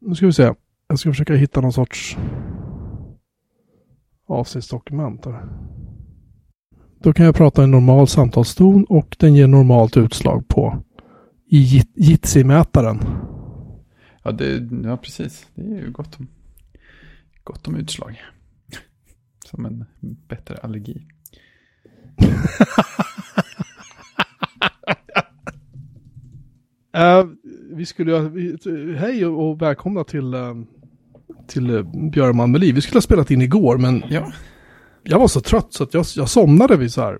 Nu ska vi se. Jag ska försöka hitta någon sorts avsnittsdokument här. Då kan jag prata i normal samtalston och den ger normalt utslag på i Jit- Jitsi-mätaren. Ja, det, ja, precis. Det är ju gott om, gott om utslag. Som en bättre allergi. Eh, vi skulle, hej och, välkomna till, uh, till uh, Björman med liv. Vi skulle ha spelat in igår men Ja, jag var så trött så att jag, jag somnade vid så här.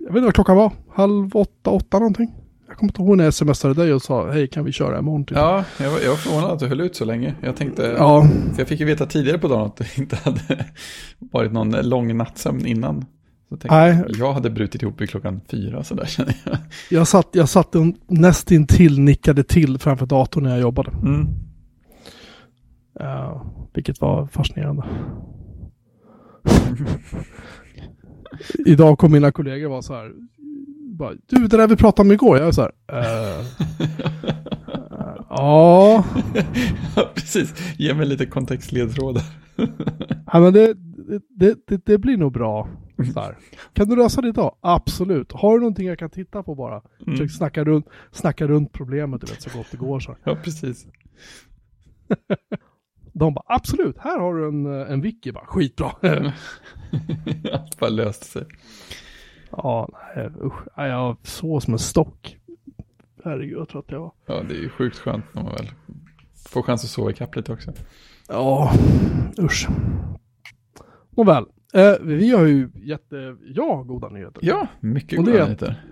Jag vet inte vad klockan var. Halv åtta, åtta någonting. Jag kommer inte ihåg när jag smsade dig och sa hej kan vi köra imorgon? Typ. ja jag, var, jag var förvånad att du höll ut så länge. Jag tänkte, ja, för jag fick ju veta tidigare på dagen att det inte hade varit någon lång nattsömn innan. Så tänkte Nej. jag, jag hade brutit ihop vid klockan fyra så där känner jag. jag satt, jag satt nästintill nickade till framför datorn när jag jobbade. Mm. Uh, vilket var fascinerande. Idag kom mina kollegor och var så här. Bara, du, det där vi pratade om igår. Jag är så här. eh, eh, Ja, Ja, precis. Ge mig lite kontextledtrådar. ja, men det, det, det, det blir nog bra. Här. Kan du lösa det idag? Absolut. Har du någonting jag kan titta på bara? Mm. Försök snacka runt, snacka runt problemet du vet, så gott det går. Så. Ja, precis. De bara absolut, här har du en, en wiki. Bara, Skitbra. Allt bara löste sig. Ja, nej usch. Jag så som en stock. Herregud, jag tror att jag var. Ja, det är ju sjukt skönt när man väl får chans att sova ikapp lite också. Ja, usch. Nåväl, eh, vi har ju jätte, ja, goda nyheter. Ja, mycket Och det- goda nyheter.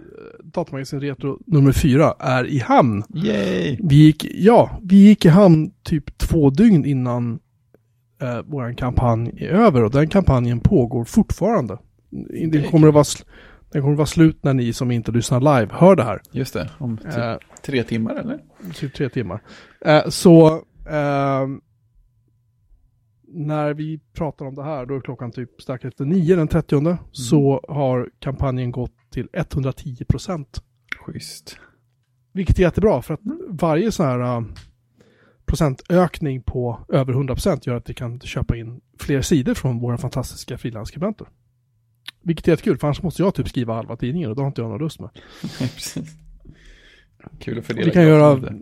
Datamagasin Retro nummer fyra är i hamn. Yay! Vi gick, ja, vi gick i hamn typ två dygn innan eh, vår kampanj är över och den kampanjen pågår fortfarande. Den kommer, att vara, den kommer att vara slut när ni som inte lyssnar live hör det här. Just det, om typ Eh, tre timmar eller? typ tre timmar. Eh, så ehm, när vi pratar om det här, då är klockan typ strax efter nio den 30 så har kampanjen gått till 110 procent. Schysst. Vilket är jättebra för att varje sån här uh, procentökning på över 100 procent gör att vi kan köpa in fler sidor från våra fantastiska frilansskribenter. Vilket är jättekul, för annars måste jag typ skriva halva tidningen och det har inte jag någon lust med. Precis. Kul att fördela. Vi kan göra,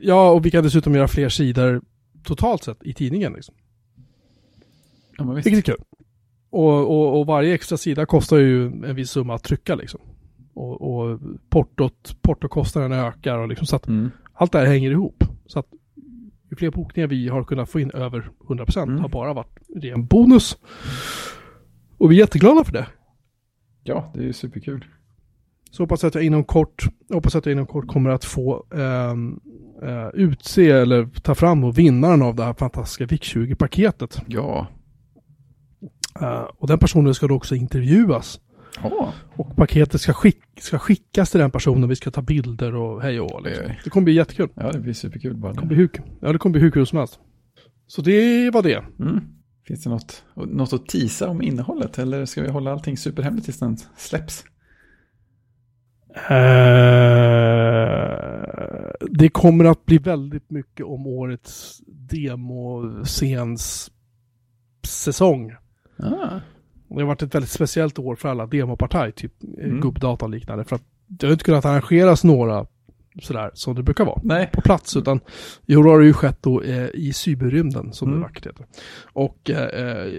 ja och vi kan dessutom göra fler sidor totalt sett i tidningen. Liksom. Ja, men visst. Vilket är kul. Och, och, och varje extra sida kostar ju en viss summa att trycka liksom. Och, och portot, portokostnaden ökar och liksom så att Mm. allt det här hänger ihop. Så att ju fler bokningar vi har kunnat få in över 100% Mm. har bara varit ren bonus. Och vi är jätteglada för det. Ja, det är superkul. Så hoppas att jag inom kort, hoppas att jag inom kort kommer att få ehm, eh, utse eller ta fram och vinnaren av det här fantastiska VIC-20-paketet. Ja. Eh, och den personen ska då också intervjuas. Ja. Och paketet ska, skick, ska skickas till den personen. Vi ska ta bilder och hej och liksom. Det kommer bli jättekul. ja, det blir superkul bara Det kommer bli hur, ja, det kommer bli hur kul som helst. Så det var det. Mm. Finns det något, något att tisa om innehållet eller ska vi hålla allting superhemligt tills den släpps? Eh, det kommer att bli väldigt mycket om årets demoscens säsong. Ah. Det har varit ett väldigt speciellt år för alla demopartaj, typ Mm. mm. gubbdata och liknande. För att det har inte kunnat arrangeras några sådär som det brukar vara Nej. på plats. Utan i år har det ju skett då eh, i cyberrymden som Mm. det vackert heter. Och eh, eh,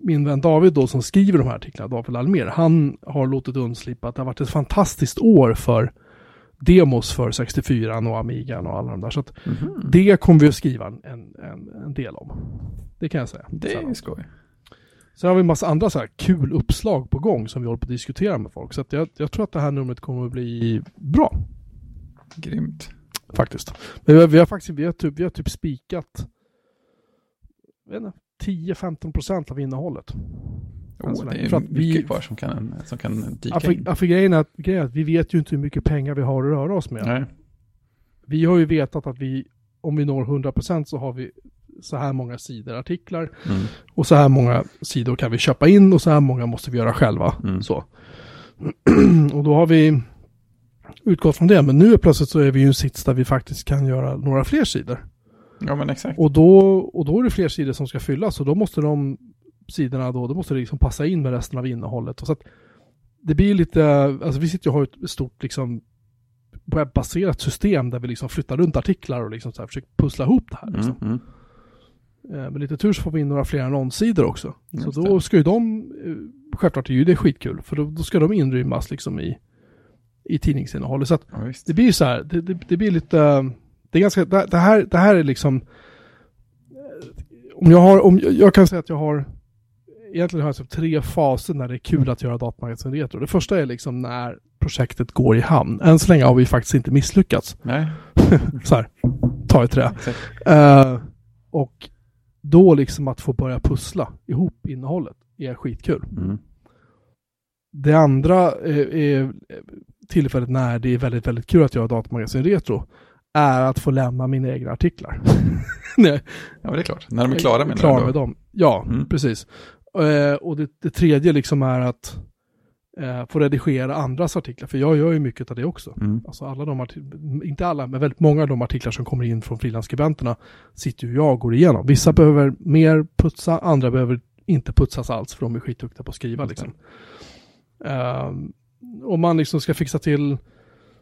min vän David då som skriver de här artiklarna, David Almer, han har låtit undslippa att det har varit ett fantastiskt år för demos för 64 och Amiga och alla de där. Så att Mhm. det kommer vi att skriva en, en, en del om. Det kan jag säga. Det är skoj. Sen har vi en massa andra så här kul uppslag på gång som vi håller på att diskutera med folk. Så att jag, jag tror att det här numret kommer att bli bra. Grymt. Faktiskt. Men vi har, vi har faktiskt vi har typ, vi har typ spikat jag vet inte, 10-15 procent av innehållet. Oh, det är För att mycket vi- kvar som kan, som kan dyka Ja, för, in. ja, för grejen, är att, grejen är att vi vet ju inte hur mycket pengar vi har att röra oss med. Nej. Vi har ju vetat att vi, om vi når 100 procent så har vi så här många sidor artiklar Mm. och så här många sidor kan vi köpa in och så här många måste vi göra själva. Mm. Så. och då har vi utgått från det. Men nu plötsligt så är vi ju en sits där vi faktiskt kan göra några fler sidor. Ja, men exakt. Och då, och då är det fler sidor som ska fyllas och då måste de sidorna då, då måste det liksom passa in med resten av innehållet. Och så att det blir lite, alltså vi sitter ju och har ett stort liksom webbaserat system där vi liksom flyttar runt artiklar och liksom så här försöker pussla ihop det här. Liksom. Mm, mm. Eh, Med lite tur så får vi in några fler annonssidor också. Så Just då det. ska ju de, eh, självklart är ju det skitkul, för då, då ska de inrymmas liksom i, i tidningsinnehållet. Så att Ja, det blir ju så här, det, det, det blir lite, det är ganska, det, det, här, det här är liksom, eh, om jag har, om jag kan säga att jag har, egentligen har jag typ tre faser när det är kul att göra datamagasin retro. Det första är liksom när projektet går i hamn. Än så länge har vi faktiskt inte misslyckats. Nej, Så här, ta i trä. Eh, och då liksom att få börja pussla ihop innehållet är skitkul. Mm. Det andra är, är tillfället när det är väldigt, väldigt kul att göra datamagasin retro är att få lämna mina egna artiklar. Nej, Ja, det är klart. När de är klara med klara då. med dem. Ja, Mm. precis. Eh, och det, det tredje liksom är att eh, få redigera andras artiklar, för jag gör ju mycket av det också. Mm. Alltså alla de artiklar, inte alla, men väldigt många av de artiklar som kommer in från frilansskribenterna sitter ju jag och går igenom. Vissa behöver mer putsa, andra behöver inte putsas alls för de är skitduktiga på att skriva det. liksom. Ehm, om man liksom ska fixa till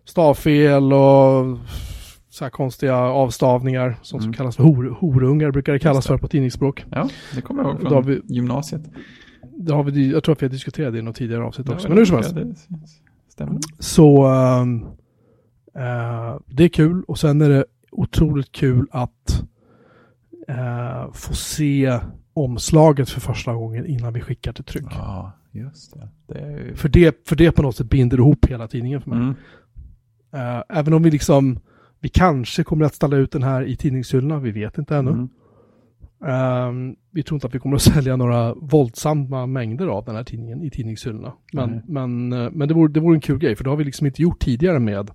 stavfel och så här konstiga avstavningar, sånt som Mm. kallas för hor, horungar, brukar det kallas för på tidningsspråk. Ja, det kommer jag ihåg från vi- gymnasiet. Det har vi, jag tror att vi har diskuterat det i något tidigare avsnitt också, men hur som helst. stämmer. Så eh, det är kul och sen är det otroligt kul att eh, få se omslaget för första gången innan vi skickar till tryck. Ja, just det. Det ju... För, det, för det på något sätt binder ihop hela tidningen för mig. Mm. Eh, även om vi liksom, vi kanske kommer att ställa ut den här i tidningshyllorna, vi vet inte ännu. Mm. Ehm, vi tror inte att vi kommer att sälja några våldsamma mängder av den här tidningen i tidningshyllorna. Men, Nej. men, eh, men det, vore, det vore en kul grej, för det har vi liksom inte gjort tidigare med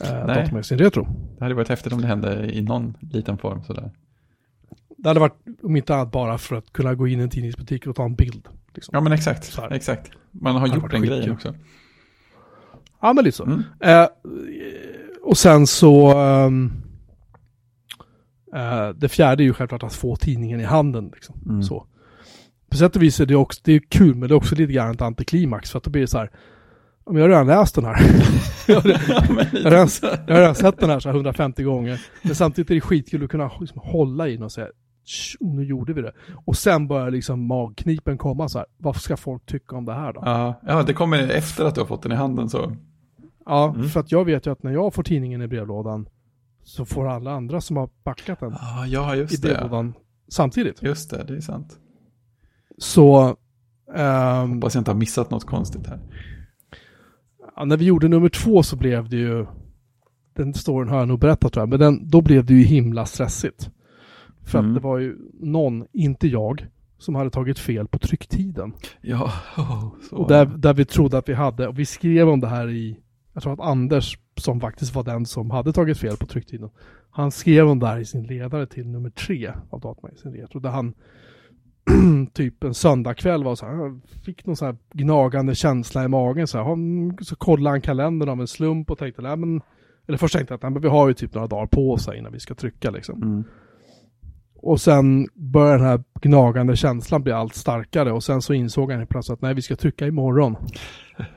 Nej. Datamagasin Retro. Det hade varit häftigt om det hände i någon liten form sådär. Det hade varit, om inte annat bara för att kunna gå in i en tidningsbutik och ta en bild. Liksom. Ja, men exakt. Exakt. Man har gjort den grejen också. Ja, men lite så. Mm. Eh, och sen så... ehm, eh, det fjärde är ju självklart att få tidningen i handen. Liksom. Mm. Så. På sätt och vis är det också det är kul, men det är också lite grann ett antiklimax. För att då blir det så här, om jag har redan läst den här. jag, har, jag, redan, jag har redan sett den här så här 150 gånger. Men samtidigt är det skitkul att kunna liksom hålla i den och säga, "Tsch, nu gjorde vi det. Och sen börjar liksom magknipen komma så här, vad ska folk tycka om det här då? Ja, ja, det kommer efter att du har fått den i handen så. Ja, Mm. för att jag vet ju att när jag får tidningen i brevlådan så får alla andra som har backat den Ja, ja i brevlådan samtidigt. Just det, det är sant. Så ehm, Hoppas jag inte har missat något konstigt här. ja, när vi gjorde nummer två så blev det ju, den storyn har jag nog berättat tror jag, men den, då blev det ju himla stressigt. För Mm. att det var ju någon, inte jag, som hade tagit fel på trycktiden. Ja, oh, så. Och där, där vi trodde att vi hade, och vi skrev om det här i, jag tror att Anders, som faktiskt var den som hade tagit fel på trycktiden, han skrev om det här i sin ledare till nummer tre av Datamagasin Retro, där han typ en söndagkväll var så här, han fick någon så här gnagande känsla i magen så här, han, så kollade han kalendern av en slump och tänkte, nej men, eller först tänkte jag att vi har ju typ några dagar på oss innan vi ska trycka liksom. Mm. Och sen började den här gnagande känslan bli allt starkare och sen så insåg han plötsligt att nej, vi ska trycka imorgon.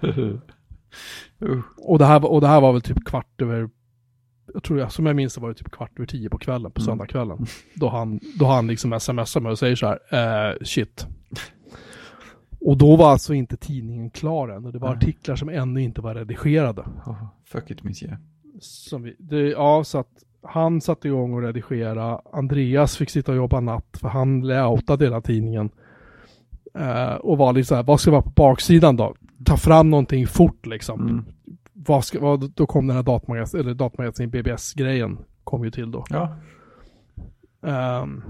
uh, Och det, här, och det här var väl typ kvart över, jag tror jag, som jag minns det var det typ kvart över tio på kvällen, på Mm. söndagskvällen. Då han, då han liksom smsar mig och säger så här, eh, shit. Och då var alltså inte tidningen klar än och det var Nej. artiklar som ännu inte var redigerade. oh, fuck it monsieur. Som vi, det, ja, så att han satte igång och redigera. Andreas fick sitta och jobba natt för han layoutade hela tidningen. Eh, och var lite så här, vad ska vara på baksidan då? Ta fram någonting fort liksom. Mm. Vad ska, vad, då kom den här datamagasin, eller datamagasin BBS-grejen kom ju till då. Ja, Ehm,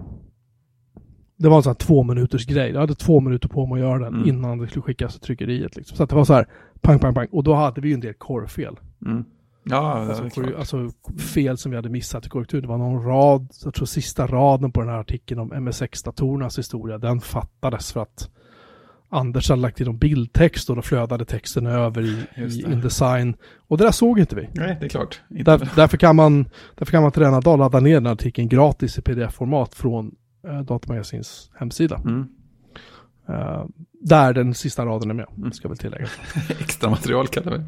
det var en sån här två minuters grej. Jag hade två minuter på mig att göra den Mm. innan det skulle skickas till tryckeriet. Liksom. Så att det var så här, pang, pang, pang. Och då hade vi ju en del korrfel. mm. ja det Alltså, klart. alltså fel som vi hade missat i korrektur. Det var någon rad, jag tror sista raden på den här artikeln om MS6-datorernas historia, den fattades för att Anders hade lagt in någon bildtext och då flödade texten över i, i. Indesign. Och det där såg inte vi. Nej, det är klart. Där, därför, kan man, därför kan man till denna dag ladda ner den artikeln gratis i pdf-format från eh, Datamagasins hemsida. Mm. Eh, där den sista raden är med, Mm. ska väl tilläggas. Extra material vi det.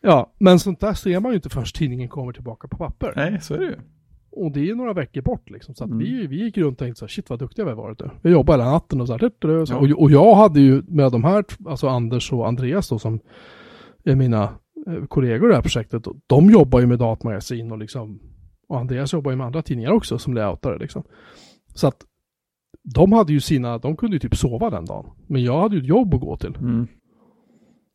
Ja, men sånt där ser man ju inte förrän tidningen kommer tillbaka på papper. Nej, så är det ju. Och det är några veckor bort liksom. Så att Mm. vi, vi gick runt och tänkte så här, shit vad duktiga vi har varit. Vi jobbade hela natten och så här. Och, så. Och, och jag hade ju med de här, alltså Anders och Andreas då som är mina eh, kollegor i det här projektet. och De jobbar ju med datmagasin och liksom, och Andreas jobbar ju med andra tidningar också som layoutare liksom. Så att de hade ju sina, de kunde ju typ sova den dagen. Men jag hade ju ett jobb att gå till. Mm.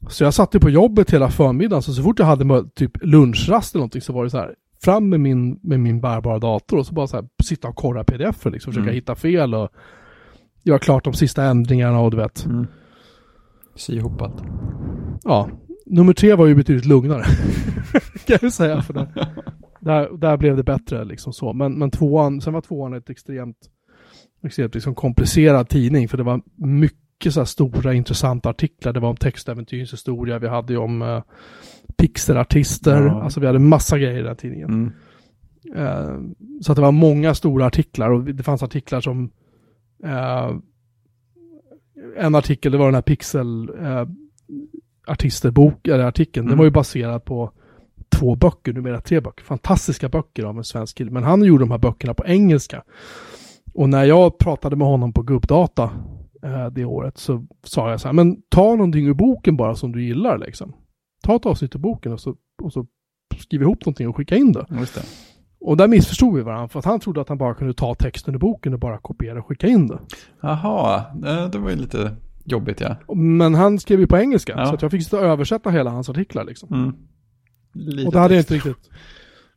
Så jag satt ju på jobbet hela förmiddagen, så så fort jag hade typ lunchrast eller någonting så var det så här, fram med min, med min bärbara dator och så bara så här, sitta och korra pdf liksom, försöka Mm. hitta fel och göra klart de sista ändringarna och du vet. Mm. Sy ihop allt. Ja, nummer tre var ju betydligt lugnare. kan jag säga, för det, där, där blev det bättre liksom så. Men, men tvåan, sen var tvåan ett extremt, extremt liksom komplicerad tidning, för det var mycket så här stora intressanta artiklar. Det var om textäventyrens historia, vi hade ju om eh, pixelartister, Ja. alltså vi hade massa grejer i den tidningen. Mm. Eh, så att det var många stora artiklar och det fanns artiklar som eh, en artikel, det var den här pixel eh, artisterbok, eller artikeln, den Mm. var ju baserad på två böcker, numera tre böcker. Fantastiska böcker av en svensk kille. Men han gjorde de här böckerna på engelska. Och när jag pratade med honom på gubbdata eh, det året så sa jag så här, men ta någonting ur boken bara som du gillar liksom. Ta ett avsnitt ur boken och så, och så skriv ihop någonting och skicka in det. Det. Och där missförstod vi varandra för att han trodde att han bara kunde ta texten ur boken och bara kopiera och skicka in det. Jaha, det var ju lite jobbigt ja. Men han skrev ju på engelska Ja. så att jag fick sitta och översätta hela hans artiklar liksom. Mm. Lite och det hade jag inte riktigt.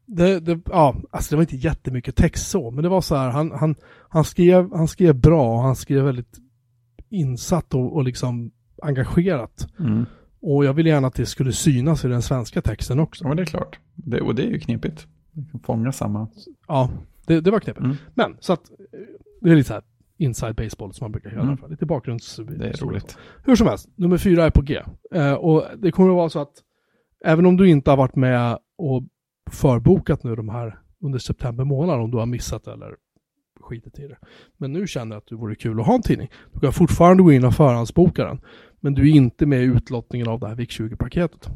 Det, det, ja, alltså det var inte jättemycket text så, men det var så här, han, han, han, skrev, han skrev bra och han skrev väldigt insatt och, och liksom engagerat. Mm. Och jag ville gärna att det skulle synas i den svenska texten också. Ja, men det är klart. Det, och det är ju knepigt. Fånga samma. Ja, det, det var knepigt. Mm. Men, så att, det är lite så här inside baseball som man brukar göra. Mm. Lite bakgrunds... Det är roligt. Hur som helst, nummer fyra är på G. Eh, och det kommer att vara så att även om du inte har varit med och förbokat nu de här under september månad, om du har missat eller skitit i det. Men nu känner jag att det vore kul att ha en tidning. Du kan fortfarande gå in och förhandsboka den. Men du är inte med i utlottningen av det här VIK20-paketet.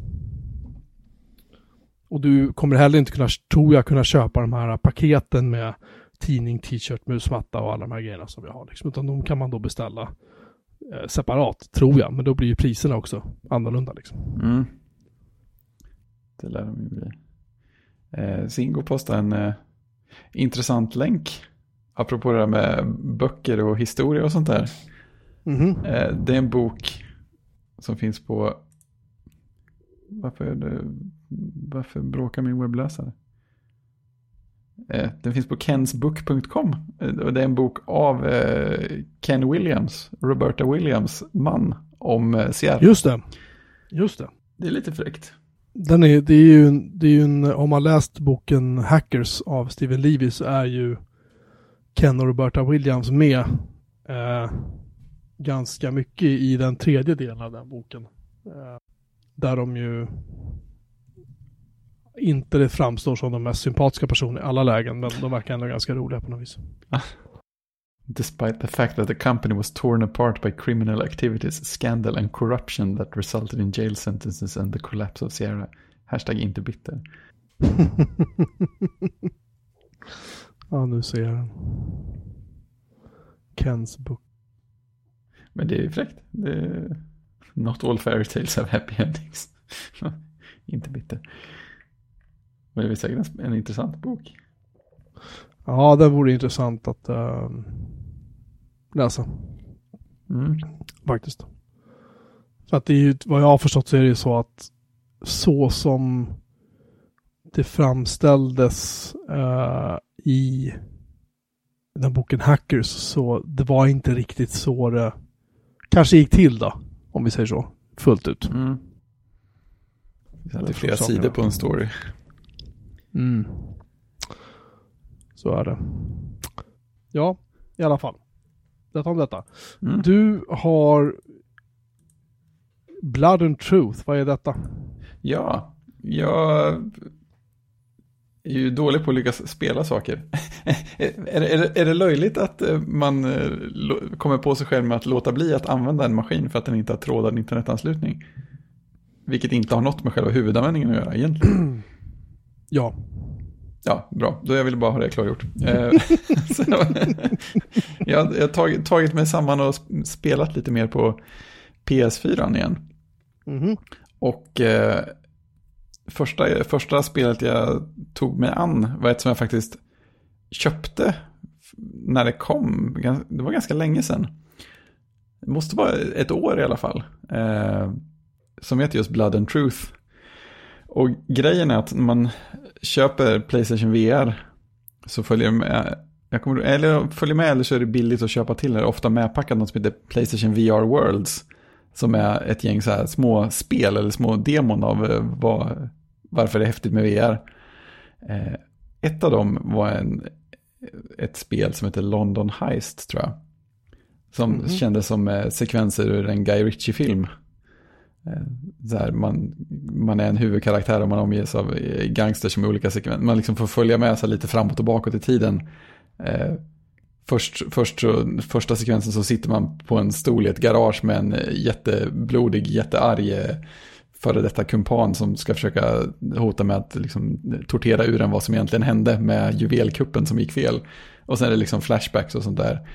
Och du kommer heller inte kunna, tror jag, kunna köpa de här paketen med tidning, t-shirt, musmatta och alla de här grejerna som vi har. Liksom. Utan de kan man då beställa eh, separat, tror jag. Men då blir ju priserna också annorlunda liksom. Mm. Det lär de ju bli. Eh, Singo postade en eh, intressant länk. Apropå det där med böcker och historia och sånt där. Mhm. Eh, det är en bok som finns på... Varför, är det... Varför bråkar min webbläsare? Eh, den finns på kensbook.com. Eh, det är en bok av eh, Ken Williams, Roberta Williams man om Sierra. Just det. Just det. Det är lite fräckt. Den är, det är ju, det är ju en, om man läst boken Hackers av Steven Levy så är ju Ken och Roberta Williams med eh, ganska mycket i den tredje delen av den boken. Eh, där de ju inte det framstår som de mest sympatiska personerna i alla lägen, men de verkar ändå ganska roliga på något vis. Despite the fact that the company was torn apart by criminal activities, scandal and corruption that resulted in jail sentences and the collapse of Sierra. Hashtag inte bitter. ja, nu ser jag den. Kens bok. Men det är ju fräckt. Det är not all fairy tales have happy endings. inte bitter. Men det är säkert en, en intressant bok. Ja, det vore intressant att ehm, läsa. Mm. faktiskt. För att det är ju, vad jag har förstått så är det ju så att så som det framställdes eh, i den boken Hackers så det var inte riktigt så det kanske gick till då, om vi säger så, fullt ut. Mm. Det är alltid flera sidor på en story. Mm. Så är det. Ja, i alla fall. Detta om detta. Mm. Du har Blood and Truth, vad är detta? Ja, jag är ju dålig på att lyckas spela saker. är, är, är det löjligt att eh, man eh, kommer på sig själv med att låta bli att använda en maskin för att den inte har trådad internetanslutning? Vilket inte har något med själva huvudanvändningen att göra egentligen. Ja. Ja, bra. Då jag ville bara ha det klargjort. Eh, jag har tagit, tagit mig samman och spelat lite mer på PS4 igen. Mm -hmm. Och eh, första, första spelet jag tog mig an var ett som jag faktiskt köpte när det kom. Det var ganska länge sedan. Det måste vara ett år i alla fall. Eh, som heter just Blood and Truth. Och grejen är att när man köper Playstation VR så följer det med, jag kommer, eller följer med eller så är det billigt att köpa till det. Ofta medpackat något som heter Playstation VR Worlds. Som är ett gäng så här små spel eller små demon av eh, vad, varför det är häftigt med VR. Eh, ett av dem var en, ett spel som heter London Heist tror jag. Som mm -hmm. kändes som eh, sekvenser ur en Guy Ritchie-film. Så här, man, man är en huvudkaraktär och man omges av gangsters som är olika sekvenser. Man liksom får följa med sig lite framåt och bakåt i tiden. Först, först första sekvensen så sitter man på en stol i ett garage med en jätteblodig, jättearg före detta kumpan som ska försöka hota med att liksom, tortera ur en vad som egentligen hände med juvelkuppen som gick fel. Och sen är det liksom flashbacks och sånt där.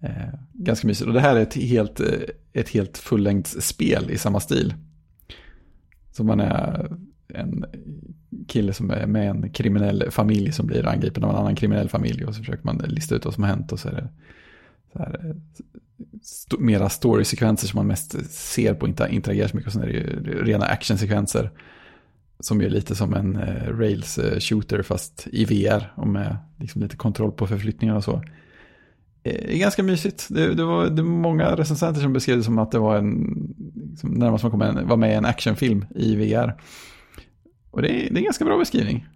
Eh, ganska mysigt. Och det här är ett helt, eh, ett helt fullängdsspel i samma stil. Så man är en kille som är med en kriminell familj som blir angripen av en annan kriminell familj och så försöker man lista ut vad som har hänt och så är det så här, eh, st mera story-sekvenser som man mest ser på, inte interagerar så mycket och sen är det ju rena actionsekvenser som är lite som en eh, rails-shooter eh, fast i VR och med liksom lite kontroll på förflyttningar och så. Det är ganska mysigt. Det, det, var, det var många recensenter som beskrev det som att det var en, liksom, närmast man kom var med i en actionfilm i VR. Och det är, det är en ganska bra beskrivning.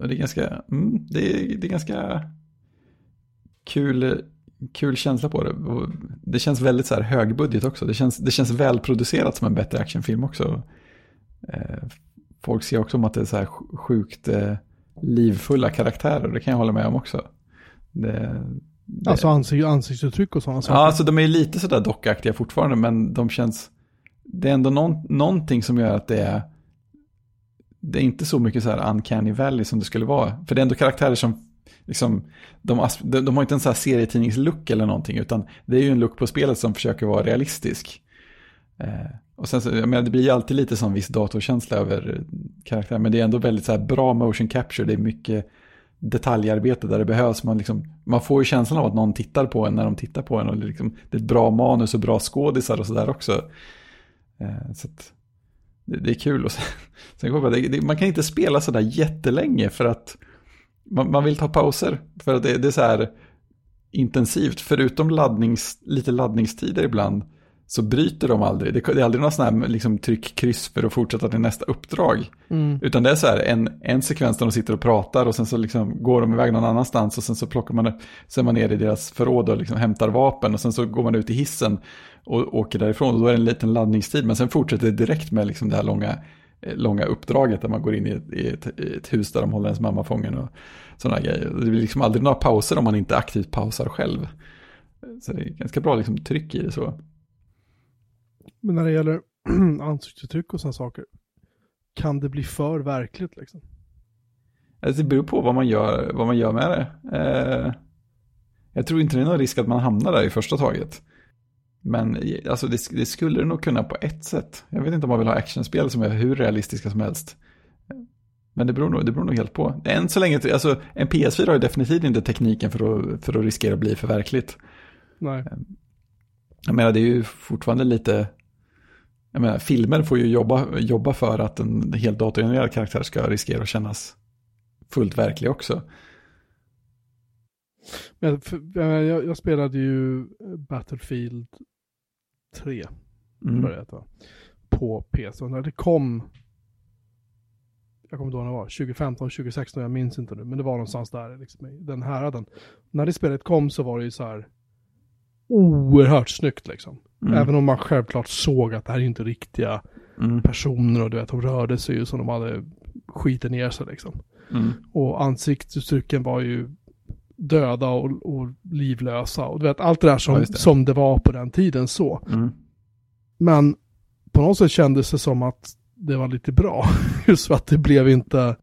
Och det är ganska, mm, det, är, det är ganska kul, eh, kul känsla på det. Och det känns väldigt så här högbudget också. Det känns, det känns välproducerat som en bättre actionfilm också. Eh, folk ser också om att det är så här sjukt eh, livfulla karaktärer. Det kan jag hålla med om också. Det, det... Alltså ansiktsuttryck och sådana saker. Ja, alltså de är lite sådär dockaktiga fortfarande, men de känns det är ändå någon, någonting som gör att det är det är inte så mycket så här uncanny valley som det skulle vara. För det är ändå karaktärer som, liksom, de, de, de har inte en så här serietidningslook eller någonting, utan det är ju en look på spelet som försöker vara realistisk. Eh, och sen så, jag menar, det blir ju alltid lite sån viss datorkänsla över karaktären men det är ändå väldigt så här bra motion capture, det är mycket detaljarbete där det behövs. Man, liksom, man får ju känslan av att någon tittar på en när de tittar på en. Och det, liksom, det är ett bra manus och bra skådisar och sådär också. Eh, så det, det, är kul. Och sen, sen går det, det, man kan inte spela sådär jättelänge för att man, man vill ta pauser. För att det, det är så här intensivt. Förutom laddnings, lite laddningstider ibland så bryter de aldrig. Det, är aldrig några sådana här liksom, tryck kryss för att fortsätta till nästa uppdrag. Mm. Utan det är så här en, en sekvens där de sitter och pratar och sen så liksom går de iväg någon annanstans och sen så plockar man, så är man ner i deras förråd och liksom hämtar vapen och sen så går man ut i hissen och åker därifrån. Och då är det en liten laddningstid men sen fortsätter det direkt med liksom det här långa, långa uppdraget där man går in i ett, i ett, i ett hus där de håller ens mamma fången och sådana grejer. Det blir liksom aldrig några pauser om man inte aktivt pausar själv. Så det är ganska bra liksom tryck i det så. Men när det gäller ansiktsuttryck och sådana saker, kan det bli för verkligt liksom? Alltså det beror på vad man gör, vad man gör med det. Eh, jag tror inte det är någon risk att man hamnar där i första taget. Men alltså det, det, skulle det nog kunna på ett sätt. Jag vet inte om man vill ha actionspel som är hur realistiska som helst. Men det beror nog, det beror nog helt på. Än så länge, alltså en PS4 har ju definitivt inte tekniken för att, för att riskera att bli för verkligt. Nej. Jag menar det är ju fortfarande lite, jag menar filmer får ju jobba, jobba för att en helt datorgenererad karaktär ska riskera att kännas fullt verklig också. Men jag, jag, spelade ju Battlefield 3. Mm. Började, på PC. Och när det kom, jag kommer inte ihåg när det var, 2015, 2016, jag minns inte nu, men det var någonstans där, liksom, den häraden. När det spelet kom så var det ju så här, oerhört snyggt liksom. Mm. Även om man självklart såg att det här är inte riktiga Mm. personer och du vet, de rörde sig ju som de hade skitit ner sig liksom. Mm. Och ansiktsuttrycken var ju döda och, och livlösa. Och du vet, allt det där som, Ja, det. som det var på den tiden så. Mm. Men på något sätt kändes det som att det var lite bra. Just för att det blev inte,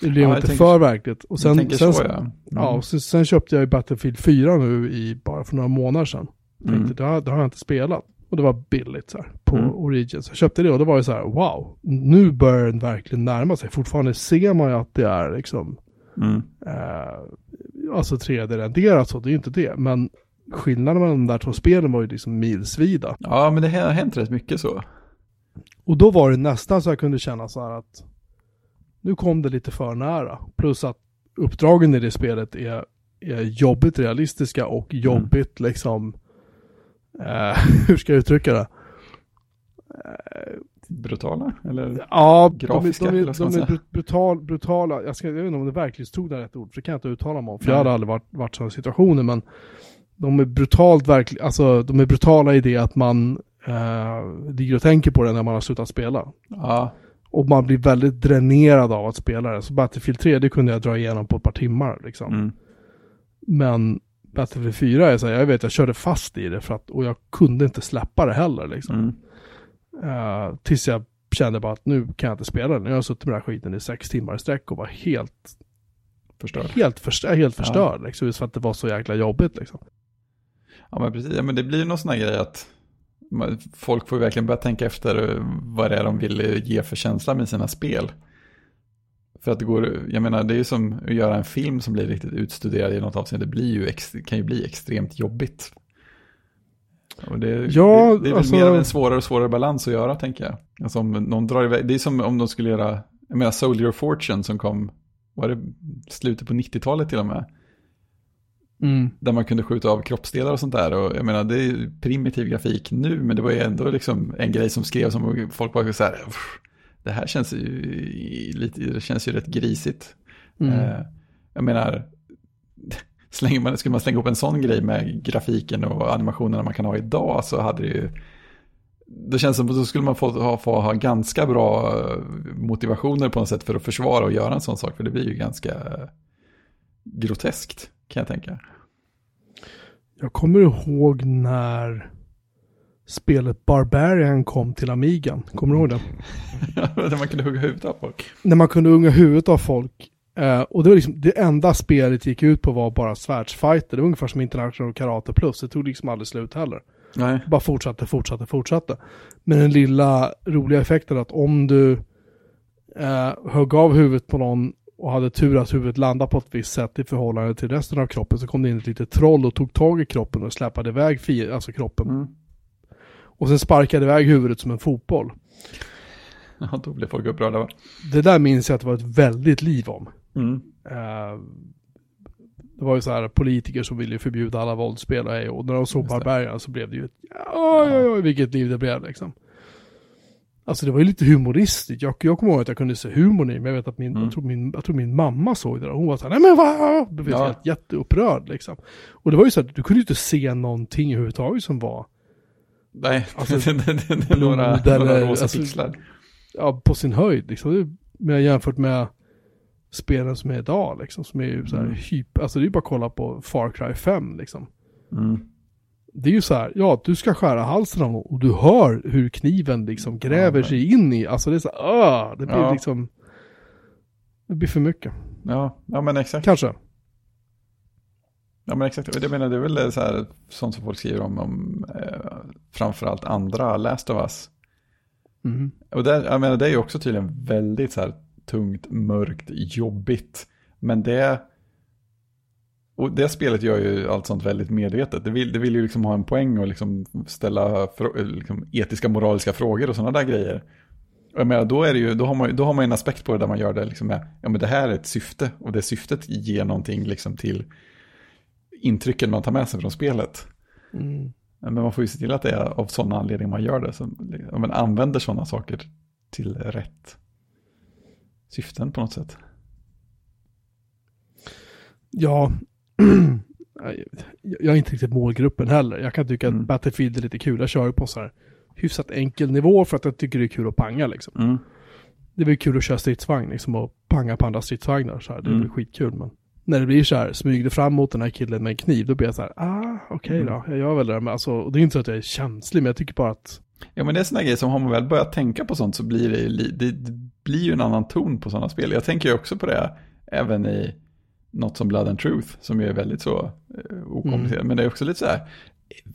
det blev Ja, inte tänker- för verkligt. Och sen, sen, så ja. Mm. ja, sen, sen köpte jag ju Battlefield 4 nu i, bara för några månader sedan. Mm. Tänkte, det, har, det har jag inte spelat. Och det var billigt så här, på Mm. Origin. Så jag köpte det och då var det så här, wow, nu börjar den verkligen närma sig. Fortfarande ser man ju att det är liksom, Mm. eh, alltså 3D-renderat så, det är ju inte det. Men skillnaden mellan de där två spelen var ju liksom milsvida. Ja, men det har hänt rätt mycket så. Och då var det nästan så jag kunde känna så här att nu kom det lite för nära. Plus att uppdragen i det spelet är, är jobbigt realistiska och jobbigt liksom, eh, hur ska jag uttrycka det? Brutala, eller? Ja, Grafiska, de, de, de man är brutal, brutala, jag, ska, jag vet inte om det verklighetstrogna är rätt ord, för det kan jag inte uttala mig om, för Nej. jag hade aldrig varit, varit sådana situationer, men de är brutalt verkligen, alltså de är brutala i det att man eh, ligger och tänker på det när man har slutat spela. Ja, Och man blir väldigt dränerad av att spela det. Så Battlefield 3, det kunde jag dra igenom på ett par timmar liksom. mm. Men Battlefield 4 är så här, jag vet jag körde fast i det för att, och jag kunde inte släppa det heller liksom. Mm. Eh, tills jag kände bara att nu kan jag inte spela den. Jag har suttit med den här skiten i sex timmar i sträck och var helt, Förstörd. helt, förstör, helt Ja. förstörd. Liksom, just för att det var så jäkla jobbigt liksom. Ja, men precis. Ja, men det blir ju någon sån här grej att folk får ju verkligen börja tänka efter eh, vad det är de vill eh, ge för känsla med sina spel. För att det går, jag menar det är ju som att göra en film som blir riktigt utstuderad i något avseende. Det blir ju, kan ju bli extremt jobbigt. Och det, Ja, det, det är alltså- mer av en svårare och svårare balans att göra tänker jag. Alltså om någon drar iväg, det är som om de skulle göra, jag menar Soldier of Fortune som kom, var det slutet på 90-talet till och med? Mm. Där man kunde skjuta av kroppsdelar och sånt där. Och jag menar, det är primitiv grafik nu, men det var ju ändå liksom en grej som skrevs som folk var så här, "Uff, det här känns ju lite, det känns ju rätt grisigt. Mm. Eh, jag menar, slänger man, skulle man slänga upp en sån grej med grafiken och animationerna man kan ha idag så hade det ju, det känns som att då skulle man få ha, få ha ganska bra eh, motivationer på något sätt för att försvara och göra en sån sak, för det blir ju ganska groteskt kan jag tänka. Jag kommer ihåg när spelet Barbarian kom till Amigan. Kommer du ihåg det? Där man kunde hugga huvudet av folk. när man kunde unga huvudet av folk. Eh, och det var liksom, det enda spelet gick ut på var bara svärdsfighter. Det var ungefär som International Karate Plus. Det tog liksom aldrig slut heller. Nej. Bara fortsatte, fortsatte, fortsatte. Men den lilla roliga effekten att om du eh, högg av huvudet på någon och hade tur att huvudet landade på ett visst sätt i förhållande till resten av kroppen så kom det in ett litet troll och tog tag i kroppen och släpade iväg fi- alltså kroppen. Mm. Och sen sparkade iväg huvudet som en fotboll. Ja, då blev folk upprörda va? Det där minns jag att det var ett väldigt liv om. Mm. Eh, det var ju så här politiker som ville förbjuda alla våldsspel och, hej, och när de såg. Barbarian så blev det ju ett, oj, oj, oj, vilket liv det blev liksom. Alltså det var ju lite humoristiskt. Jag, jag kommer ihåg att jag kunde se humorn i, men jag vet att min, Mm. jag, tror min, jag tror min mamma såg det där. Hon var så här, nej men vad? Blev Ja. helt jätteupprörd liksom. Och det var ju så att du kunde ju inte se någonting överhuvudtaget som var Nej, Alltså, några, några rosa alltså- pixlar. ja, på sin höjd liksom. Men jämfört med spelen som är idag liksom, som är ju så här Mm. hyp, alltså det är ju bara att kolla på Far Cry 5 liksom. Mm. Det är ju så här, ja, du ska skära halsen av någon och du hör hur kniven liksom gräver Ja, sig in i, alltså det är så här, ah, det blir Ja. liksom, det blir för mycket. Ja, ja, men exakt. Kanske. Ja, men exakt. Och Jag menar, det är väl så här, sånt som folk skriver om, om eh, framförallt andra Last of Us. Mhm. Och där, jag menar, det är ju också tydligen väldigt så här tungt, mörkt, jobbigt. Men det... Och det spelet gör ju allt sånt väldigt medvetet. Det vill, det vill ju liksom ha en poäng och liksom ställa liksom etiska, moraliska frågor och sådana där grejer. Och jag menar, då, är ju, då, har man, då har man en aspekt på det där man gör det liksom med, ja men det här är ett syfte. Och det syftet ger någonting liksom till intrycken man tar med sig från spelet. Mm. Men man får ju se till att det är av sådana anledningar man gör det. Så, om man använder sådana saker till rätt syften på något sätt. Ja, jag, är inte riktigt målgruppen heller. Jag kan tycka Mm. att Battlefield är lite kul. Jag kör på så här hyfsat enkel nivå för att jag tycker det är kul att panga liksom. Mm. Det väl kul att köra stridsvagn liksom och panga på andra stridsvagnar så här. Det är Mm. skitkul men när det blir så här, smyg dig fram mot den här killen med en kniv, då blir jag så här, ah, okej Mm. då, jag gör väl det. Men alltså, och det är inte så att jag är känslig, men jag tycker bara att, Ja men det är sådana grejer som har man väl börjat tänka på sånt så blir det, ju det, det blir ju en annan ton på sådana spel. Jag tänker ju också på det även i något som Blood and Truth som ju är väldigt så eh, okomplicerat. Men det är också lite så här,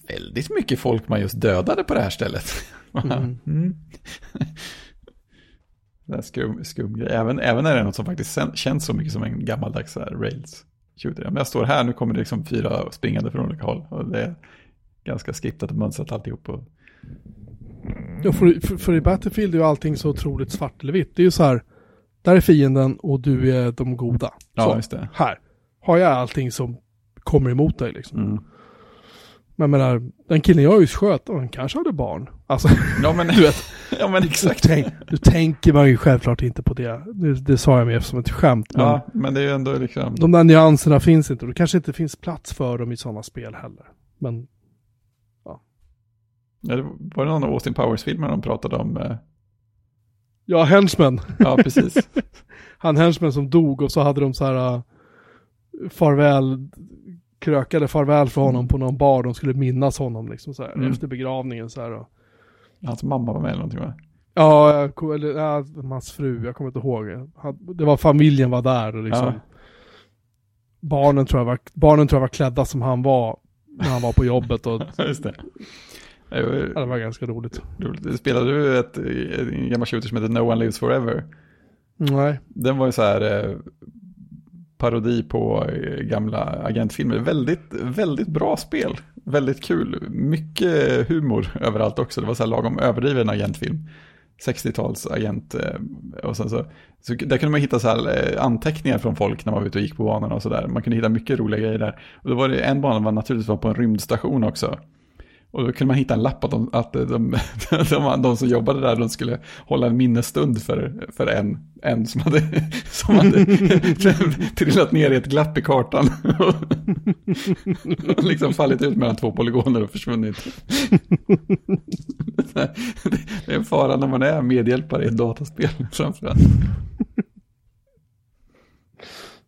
väldigt mycket folk man just dödade på det här stället. Mm. mm. Skum, skum grej. Även, även när det är något som faktiskt känns så mycket som en gammaldags här, rails shooter. Men jag står här, nu kommer det liksom fyra springande från olika håll. Och det är ganska skriptat och mönstrat alltihop. Och, ja, för, för, för i Battlefield är ju allting så otroligt svart eller vitt. Det är ju så här, där är fienden och du är de goda. ja, så, just det. här har jag allting som kommer emot dig liksom. Mm. Men menar, den killen jag just sköt, han kanske hade barn. Alltså, Ja men, du vet, ja, men du, exakt. tänk, du tänker man ju självklart inte på det. Det, det sa jag mer som ett skämt. Men Ja, men det är ju ändå liksom... de där nyanserna finns inte och det kanske inte finns plats för dem i sådana spel heller. Men det var det någon av Austin Powers-filmer de pratade om? eh, ja, Henchman. Ja, precis. Han Henchman som dog och så hade de så här uh, farväl, krökade farväl för honom på någon bar. De skulle minnas honom liksom så här Mm. efter begravningen så här. Och, Hans mamma var med eller någonting va? ja, eller ja, hans fru, jag kommer inte ihåg. Han, det var familjen var där och liksom. Ja. Barnen tror jag var, barnen tror jag var klädda som han var när han var på jobbet och Just det. Ja, det var ganska roligt. Spelade du ett, en gammal shooter som heter No One Lives Forever? Nej. Den var ju så här eh, parodi på eh, gamla agentfilmer. Väldigt, väldigt bra spel. Väldigt kul. Mycket humor överallt också. Det var så här lagom överdriven agentfilm. 60-tals agent. eh, Och sen så, så där kunde man hitta så här eh, anteckningar från folk när man var ute och gick på banorna och sådär. Man kunde hitta mycket roliga grejer där. Och då var det en bana var naturligtvis var på en rymdstation också. Och då kunde man hitta en lapp att, de, att de, de, de, som jobbade där, de skulle hålla en minnesstund för, för en, en som hade, som hade trillat ner i ett glapp i kartan. och liksom fallit ut mellan två polygoner och försvunnit. Det är en fara när man är medhjälpare i ett dataspel framförallt.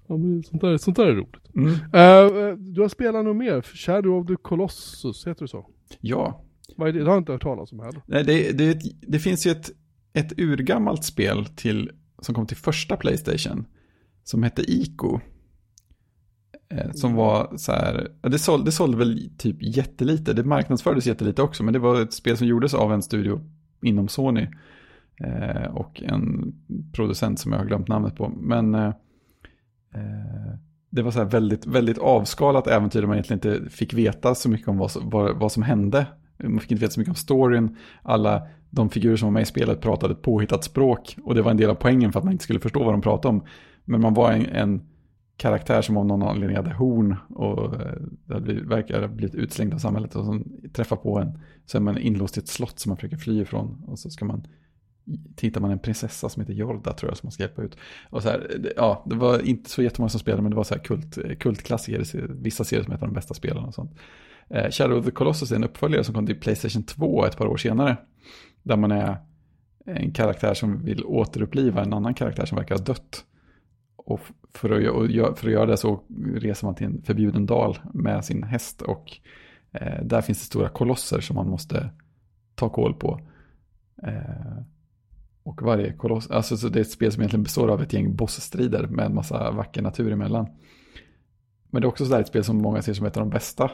Ja, men sånt, där, sånt där är roligt. Mm. Eh, du har spelat något mer? Shadow of the Colossus, heter det så? Ja, Vad är det? det har jag inte hört talas om heller. Nej, det, det, det finns ju ett, ett urgammalt spel till, som kom till första Playstation. Som hette Ico. Eh, som var så här, det, såld, det sålde väl typ jättelite. Det marknadsfördes jättelite också. Men det var ett spel som gjordes av en studio inom Sony. Eh, och en producent som jag har glömt namnet på. Men eh, eh, det var så här väldigt, väldigt avskalat äventyr där man egentligen inte fick veta så mycket om vad, som- vad, vad som hände. Man fick inte veta så mycket om storyn. Alla de figurer som var med i spelet pratade ett påhittat språk. Och det var en del av poängen för att man inte skulle förstå vad de pratade om. Men man var en, en karaktär som av någon anledning hade horn och eh, det verkar ha blivit utslängd av samhället. Och som träffar på en, så är man inlåst i ett slott som man försöker fly ifrån. Och så ska man, hittar man en prinsessa som heter Jorda tror jag som man ska hjälpa ut. Och så här, det- ja, det var inte så jättemånga som spelade men det var så här kult, kultklassiker. Vissa serier som heter de bästa spelen och sånt. Eh, Shadow of the Colossus är en uppföljare som kom till Playstation 2 ett par år senare. Där man är en karaktär som vill återuppliva en annan karaktär som verkar ha dött. Och för att, och för att göra det så reser man till en förbjuden dal med sin häst. Och eh, där finns det stora kolosser som man måste ta koll på. Eh, och varje koloss, alltså så det är ett spel som egentligen består av ett gäng bossstrider med en massa vacker natur emellan. Men det är också sådär ett spel som många ser som ett av de bästa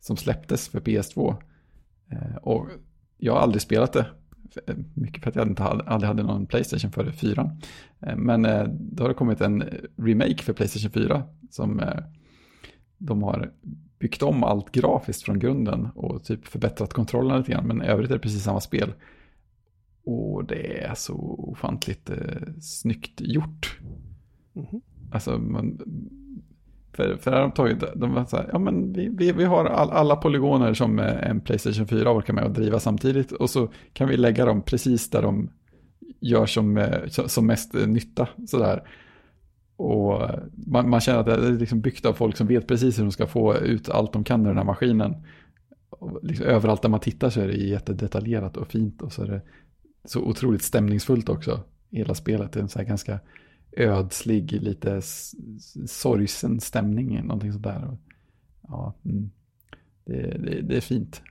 som släpptes för PS2. Eh, och jag har aldrig spelat det. Eh, mycket för att jag inte hade, aldrig hade någon Playstation före 4. Eh, men då har det kommit en remake för Playstation 4 som de har byggt om allt grafiskt från grunden och typ förbättrat kontrollen lite grann. Men i övrigt är det precis samma spel. Och det är så ofantligt eh, snyggt gjort. Mhm. Alltså, man, för, för här har de tagit, de var så här, ja men vi, vi, vi har all, alla polygoner som eh, en Playstation 4 orkar med att driva samtidigt och så kan vi lägga dem precis där de gör som, eh, som- mest eh, nytta. Sådär. Och man, man, känner att det är liksom byggt av folk som vet precis hur de ska få ut allt de kan ur den här maskinen. Liksom överallt där man tittar så är det jättedetaljerat och fint och så är det så otroligt stämningsfullt också. Hela spelet är en så här ganska ödslig, lite sorgsen stämning, någonting sånt där. Ja, mm. det, det, det, är fint.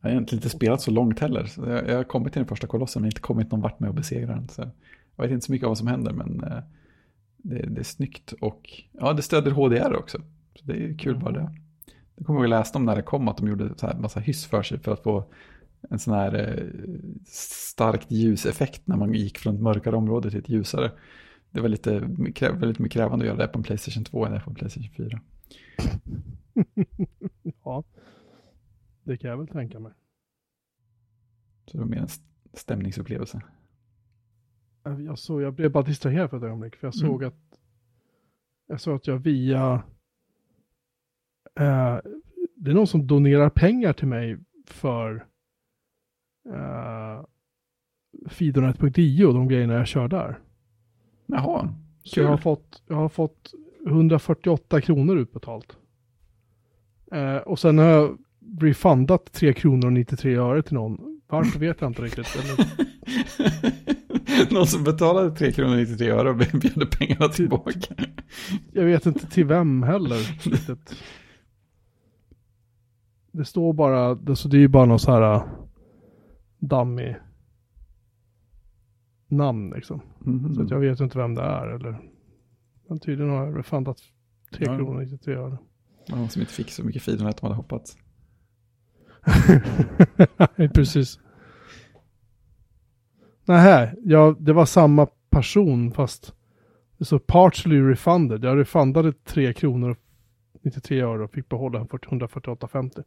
Jag har egentligen inte spelat så långt heller. Så jag, jag har kommit till den första kolossen men inte kommit någon vart med att besegra den. Så jag vet inte så mycket av vad som händer men eh, det, det är snyggt och ja, det stöder HDR också. Så det är kul bara det. Jag kommer jag läste om när det kom att de gjorde så här massa hyss för sig för att få en sån här eh, starkt ljuseffekt när man gick från ett mörkare område till ett ljusare. Det var lite, väldigt mycket krävande att göra det på en Playstation 2 än på en Playstation 4. ja, det kan jag väl tänka mig. Så det var mer en stämningsupplevelse. Jag, såg, jag blev bara distraherad för ett ögonblick, för jag mm. såg att jag såg att jag via eh, det är någon som donerar pengar till mig för uh, Fidonet.io och de grejerna jag kör där. Jaha, Så jag har, fått, jag har fått 148 kronor utbetalt. Uh, och sen har jag refundat 3 kronor och 93 öre till någon. Varför vet jag inte riktigt. någon som betalade 3 kronor och 93 öre och bjöd pengarna tillbaka. jag vet inte till vem heller. Riktigt. Det står bara, det, så det är ju bara någon så här dummy namn liksom. Mm. Så att jag vet inte vem det är eller. Men tydligen har jag refundat 3 ja. kronor 93 öre. Någon som inte fick så mycket feed att de hade hoppats. Precis. Nej, ja, det var samma person fast det står partially refunded. Jag refundade 3 kronor 93 öre och fick behålla 148,50.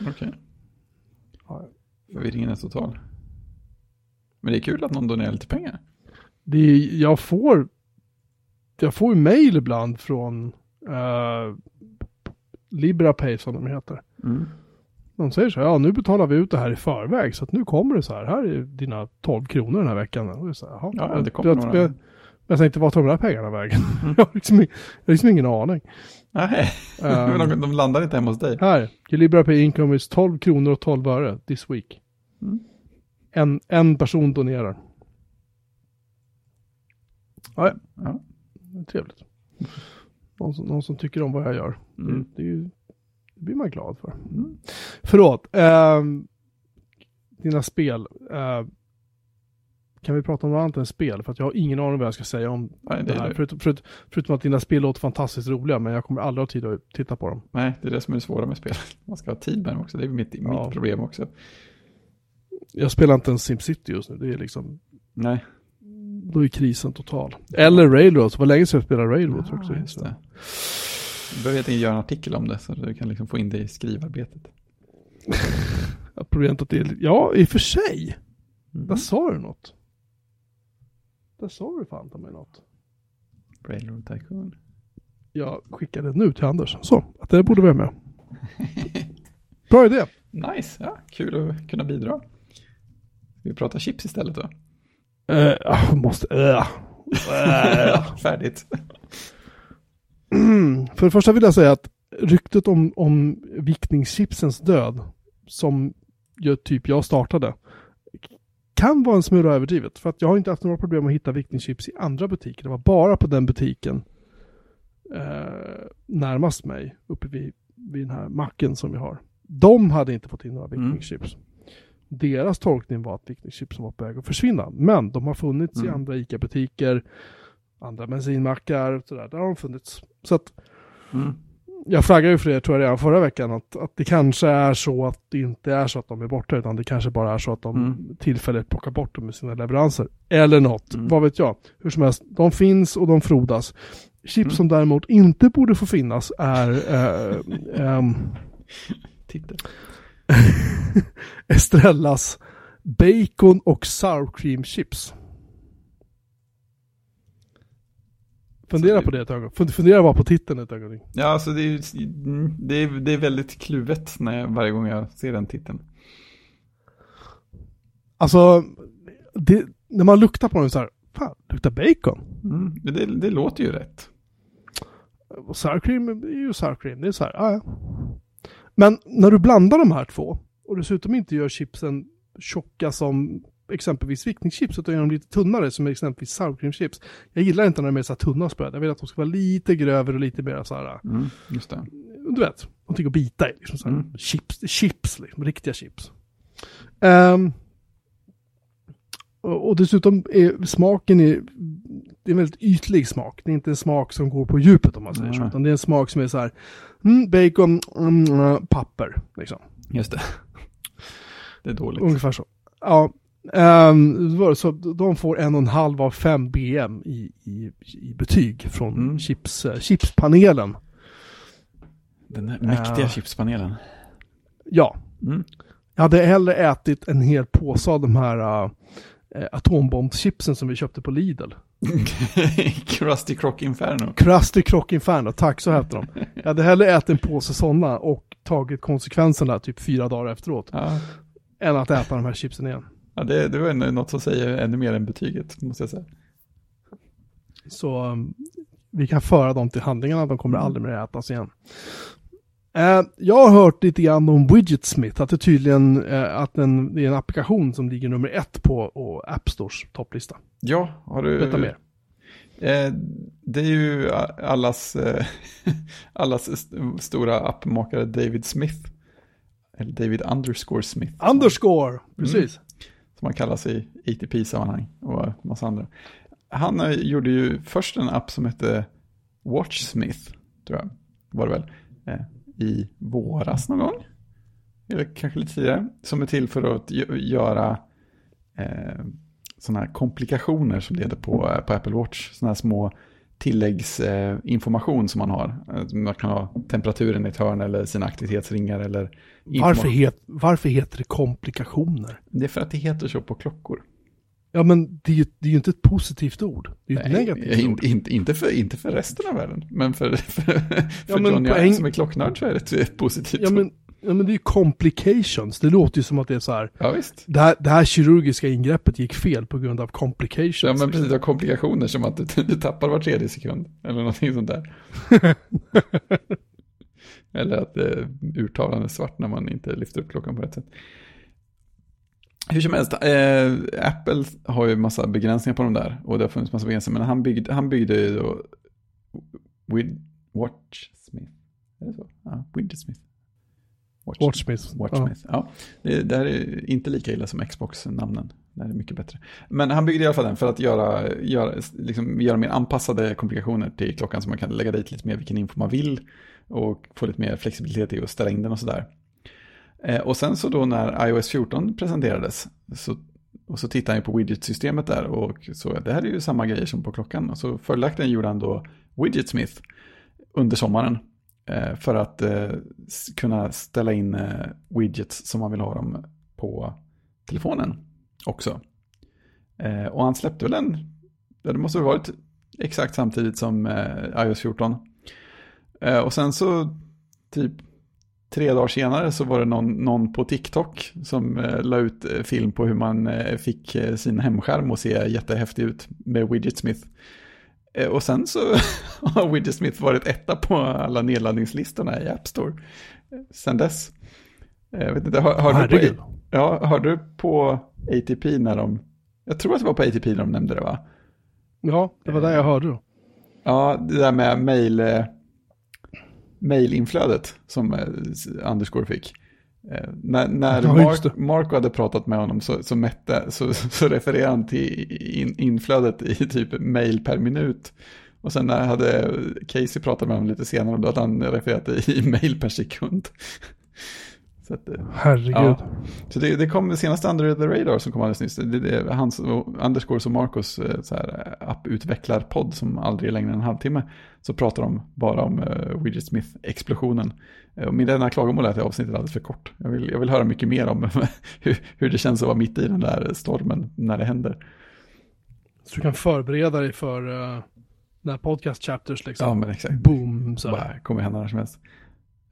Okej. Okay. Ja. Förvirringen är total. Men det är kul att någon donerar lite pengar. Det är, jag får jag får ju mail ibland från uh, LibraPay som de heter. Mm. De säger så här, ja nu betalar vi ut det här i förväg så att nu kommer det så här, här är dina 12 kronor den här veckan. Och det så här, ja, det kommer några. Jag, jag tänkte, vart tar de där pengarna vägen? Mm. jag, har liksom, jag har liksom ingen aning. Nej, um, de, de landar inte hemma hos dig. Här, LibraPay income is 12 kronor och 12 öre this week. Mm. En, en person donerar. Ja, ja. trevligt. Någon som, någon som, tycker om vad jag gör. Mm. Det, det, ju, det, blir man glad för. Mm. Förlåt. Eh, dina spel. Eh, kan vi prata om något annat än spel? För att jag har ingen aning vad jag ska säga om Nej, det, det här. Förutom, förut, förutom att dina spel låter fantastiskt roliga, men jag kommer aldrig ha tid att titta på dem. Nej, det är det som är det svåra med spel. Man ska ha tid med dem också. Det är mitt, ja. mitt problem också. Jag spelar inte ens SimCity just nu. Det är liksom... Nej. Då är krisen total. Eller Railroads. Var länge sedan jag spelade Railroads ja, också. Just det. Du behöver helt enkelt göra en artikel om det så du kan liksom få in det i skrivarbetet. Problemet att det är... Ja, i och för sig. Mm. Där sa du något. Där sa du fan ta mig något. Railroad Tycoon. Jag skickade nu till Anders. Så, att det borde vara med. Bra idé. Nice, ja, kul att kunna bidra. Vi pratar chips istället då? Uh, måste, uh. Färdigt. För det första vill jag säga att ryktet om, om viktningschipsens död, som jag, typ jag startade, kan vara en smula överdrivet. För att jag har inte haft några problem att hitta viktningschips i andra butiker. Det var bara på den butiken eh, närmast mig, uppe vid, vid den här macken som vi har. De hade inte fått in några mm. viktningschips. Mm. Deras tolkning var att viktningschipsen var på väg att försvinna. Men de har funnits mm. i andra ICA-butiker, andra bensinmackar, sådär. Där har de funnits. Så att mm. jag flaggade ju för det tror jag redan förra veckan, att, att det kanske är så att det inte är så att de är borta, utan det kanske bara är så att de mm. tillfälligt plockar bort dem med sina leveranser. Eller något, mm. vad vet jag. Hur som helst, de finns och de frodas. Chips mm. som däremot inte borde få finnas är äh, ähm, Titel. Estrellas bacon och sour cream chips. Fundera det... på det ett ögonblick. Fundera bara på titeln ett ögonblick. Ja, alltså det är, det är, det är väldigt kluvet när jag, varje gång jag ser den titeln. Alltså, det, när man luktar på den så här, fan, luktar bacon. Mm, det, det låter ju rätt. Och sour cream är ju sour cream. Det är så här, ja, ja. Men när du blandar de här två och dessutom inte gör chipsen tjocka som exempelvis vickningschips utan gör dem lite tunnare som exempelvis sour cream chips. Jag gillar inte när de är så här tunna spröd. Jag vill att de ska vara lite grövre och lite mer så här, Mm, just det. du vet, någonting att bita i. Liksom så här. Mm. Chips, chips liksom, riktiga chips. Ehm, och, dessutom är smaken är, det är en väldigt ytlig smak. Det är inte en smak som går på djupet om man säger så. Nej. Utan det är en smak som är så här, mm, bacon, mm, äh, papper. Liksom. Just det. Det är dåligt. Ungefär så. Ja. var så de får en och en halv av fem BM i, i, i betyg från Mm. chips, eh, chipspanelen. Den här mäktiga Ja. chipspanelen. Ja, Mm. Jag hade hellre ätit en hel påse av de här äh, atombombschipsen som vi köpte på Lidl. Krusty Croc Inferno. Krusty Croc Inferno, tack så hette de. Jag hade hellre ätit en påse sådana och tagit konsekvenserna typ fyra dagar efteråt. Ja, Än att äta de här chipsen igen. ja det, det var något som säger ännu mer än betyget, måste jag säga. Så um, vi kan föra dem till handlingarna, de kommer aldrig mer ätas igen. Eh, jag har hört lite grann om Widgetsmith, att det tydligen eh, att den, det är en applikation som ligger nummer ett på och App Stores topplista. Ja, har du... Berätta mer. Eh, det är ju allas, allas st- stora appmakare David Smith. Eller David underscore Smith. Underscore, precis. Som han kallas i ATP-sammanhang och massa andra. Han gjorde ju först en app som hette Watchsmith, tror jag, var det väl, i våras någon gång. Eller kanske lite tidigare. Som är till för att gö- göra eh, sådana här komplikationer som leder på, eh, på Apple Watch. Sådana här små tilläggsinformation eh, som man har. Eh, Man kan ha temperaturen i ett hörn eller sina aktivitetsringar eller Varför, het, varför heter det komplikationer? Det är för att det heter så på klockor. Ja men det är ju, det är ju inte ett positivt ord. Det är ju ett negativt in, ord. in, inte, för, inte för resten av världen, men för, för, för men Johnny poäng- Ive som är klocknörd så är det ett positivt Ja ord. men, ja men det är ju complications. Det låter ju som att det är så här. Ja, visst. Det här, det här kirurgiska ingreppet gick fel på grund av complications. Ja, men precis. Du har komplikationer som att du, du tappar var tredje sekund. Eller någonting sånt där. eller att eh, urtalen är svart när man inte lyfter upp klockan på rätt sätt. Hur som helst, eh, Apple har ju massa begränsningar på de där. Och det har funnits massa begränsningar. Men han byggde, han byggde ju då Wid, Watchsmith. Är det så? Ja, Widgetsmith. Watch- Watchsmith. Watchsmith. Ja. Det, det här är inte lika illa som Xbox-namnen. Det här är mycket bättre. Men han byggde i alla fall den för att göra, göra, liksom, göra mer anpassade komplikationer till klockan så man kan lägga dit lite mer vilken info man vill och få lite mer flexibilitet i att ställa in den och sådär. Eh, och sen så då när iOS 14 presenterades så, och så tittade han ju på widget-systemet där och så det här är ju samma grejer som på klockan. Och så följaktligen gjorde han då Widgetsmith under sommaren eh, för att eh, kunna ställa in eh, widgets som man vill ha dem på telefonen också. Eh, och han släppte väl en, det måste ha varit exakt samtidigt som eh, iOS 14. Eh, och sen så typ tre dagar senare så var det någon, någon på TikTok som eh, la ut eh, film på hur man eh, fick eh, sin hemskärm att se jättehäftig ut med Widgetsmith. Eh, och sen så har Widgetsmith varit etta på alla nedladdningslistorna i App Store eh, sen dess. Jag vet inte, hör, hörde, du på, ja, hörde du på ATP när de, jag tror att det var på ATP när de nämnde det va? Ja, det var där jag hörde då. Ja, det där med mail, mailinflödet som eh, Underscore fick. Eh, när när Mark, Marco hade pratat med honom så, så, mätte, så, så refererade han till in, inflödet i typ mail per minut. Och sen när hade Casey pratat med honom lite senare då hade han refererat i i mail per sekund. Så att, eh, Herregud. Ja. Så det, det kom senaste Under the Radar som kom alldeles nyss. Det, det hans, Underscores och Marcos eh, så här, eh, apputvecklarpodd som aldrig är längre än en halvtimme. Så pratar de bara om uh, Widget Smith-explosionen. Och min enda klagomål är att det avsnittet är alldeles för kort. Jag vill, jag vill höra mycket mer om hur, hur det känns att vara mitt i den där stormen när det händer. Så du kan förbereda dig för uh, när podcast chapters liksom. Ja, men exakt. Boom, så här. Bara kommer hända när som helst.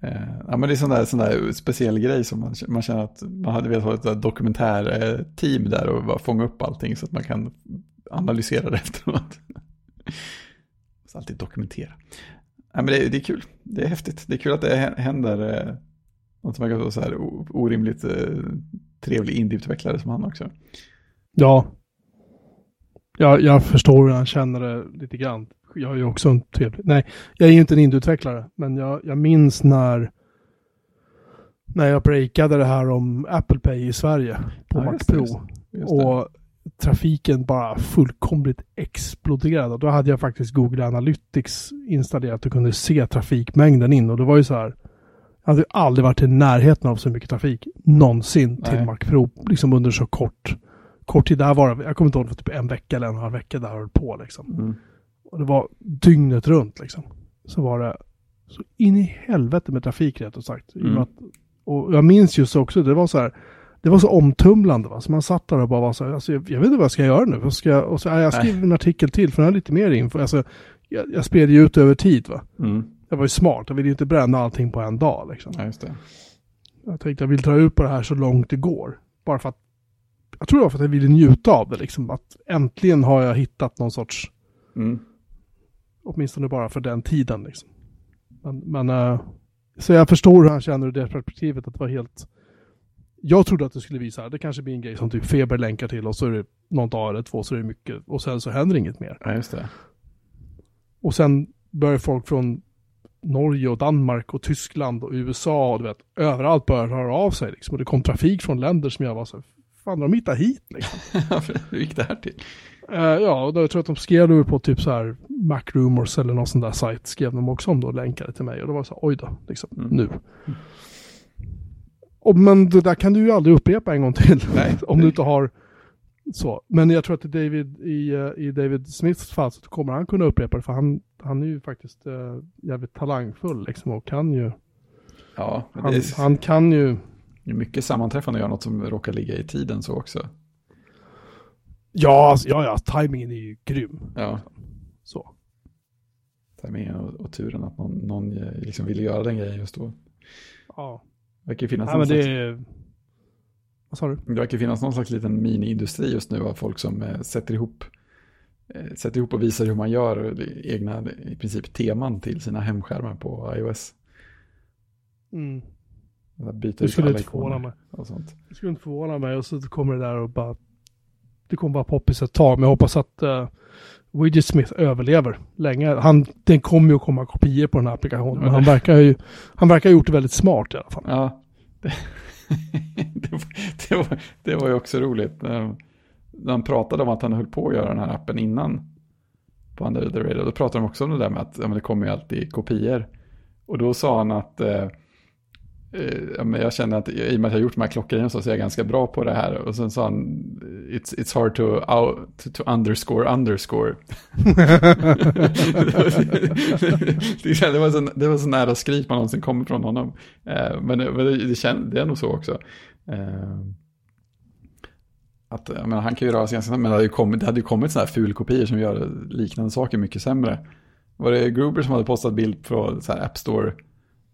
Eh, ja, men det är sån där, sån där speciell grej som man, man känner att man hade velat ha ett dokumentärteam där och bara fånga upp allting så att man kan analysera det efteråt. Så alltid dokumentera. Ja, men det, det, är kul, det är häftigt. Det är kul att det händer eh, något som verkar så här orimligt eh, trevlig indieutvecklare som han också. Ja ja, jag förstår hur han känner det lite grann. Jag är ju också en trevlig, nej, jag är ju inte en indieutvecklare, men jag, jag minns när när jag breakade det här om Apple Pay i Sverige på ja, Mac Pro. Just, just och trafiken bara fullkomligt exploderade. Då hade jag faktiskt Google Analytics installerat och kunde se trafikmängden in. Och det var ju så här. Jag hade aldrig varit i närheten av så mycket trafik någonsin Nej. till Mac Pro. Liksom under så kort, kort tid. Där var jag kommer inte ihåg, för typ en vecka eller en halv vecka där höll på liksom. Mm. Och det var dygnet runt liksom. Så var det så in i helvete med trafik rätt och sagt. Mm. Att, och jag minns just också, det var så här det var så omtumlande. Va? Så man satt där och bara var så här, alltså, jag, jag vet inte vad jag ska göra nu. Ska jag, och så, ja, jag skriver en artikel till för den har lite mer info. Alltså, jag, jag spred ju ut över tid. Va? Mm. Jag var ju smart, jag ville ju inte bränna allting på en dag. Liksom. Ja, just det. Jag tänkte jag vill dra ut på det här så långt det går. Bara för att, jag tror det var för att jag ville njuta av det. Liksom. Att äntligen har jag hittat någon sorts, mm. åtminstone bara för den tiden. Liksom. Men, men uh, så jag förstår hur han känner ur det perspektivet, att det var helt jag trodde att det skulle visa, det kanske blir en grej som typ Feber länkar till och så är det någon dag eller två så är det mycket och sen så händer inget mer. Ja, just det. Och sen börjar folk från Norge och Danmark och Tyskland och USA och du vet, överallt börjar höra av sig liksom. Och det kom trafik från länder som jag var så fan de hittat hit liksom? Hur gick det här till? Uh, ja, och då jag tror att de skrev på typ så här Mac Rumors eller någon sån där sajt skrev de också om då länkade till mig och då var det så här, oj då, liksom, mm. nu. Mm. Och, men det där kan du ju aldrig upprepa en gång till. Nej, om du inte har så. Men jag tror att David, i, eh, i David Smiths fall så kommer han kunna upprepa det. För han, han är ju faktiskt uh, jävligt talangfull liksom och kan ju. Ja, han, är, han kan ju. Det är mycket sammanträffande att göra något som råkar ligga i tiden så också. Ja, alltså, ja, ja, tajmingen är ju grym. Ja. Så. Tajmingen och, och turen att någon, någon liksom ville göra den grejen just då. Ja. Det verkar finnas ja, någon slags... Är... Vad sa du? Det verkar finnas någon slags liten mini-industri just nu av folk som eh, sätter ihop eh, sätter ihop och visar hur man gör egna i princip teman till sina hemskärmar på iOS. Mm. Byta ut alla ikoner mig. och sånt. Det skulle inte förvåna mig och så kommer det där och bara det kommer bara poppis ett tag men jag hoppas att uh, Widget Smith överlever länge. Han, den kommer ju att komma kopior på den här applikationen. Men han verkar ju, han verkar ha gjort det väldigt smart i alla fall. Ja, det, det, var, det, var, det var ju också roligt. När han pratade om att han höll på att göra den här appen innan på Under the Radio. Då pratade de också om det där med att ja, det kommer ju alltid kopior. Och då sa han att eh, Eh, men jag känner att i och med att jag har gjort de här klockgrejerna så är jag ganska bra på det här. Och sen sa han, it's, it's hard to, out, to, to underscore underscore. det, var så, det var så nära skrik man någonsin kommer från honom. Eh, men det, det, det, känd, det är nog så också. Eh, att, menar, han kan ju röra sig ganska snabbt, men det hade ju kommit, det hade ju kommit sådana här fulkopior som gör liknande saker mycket sämre. Var det Gruber som hade postat bild på så här App Store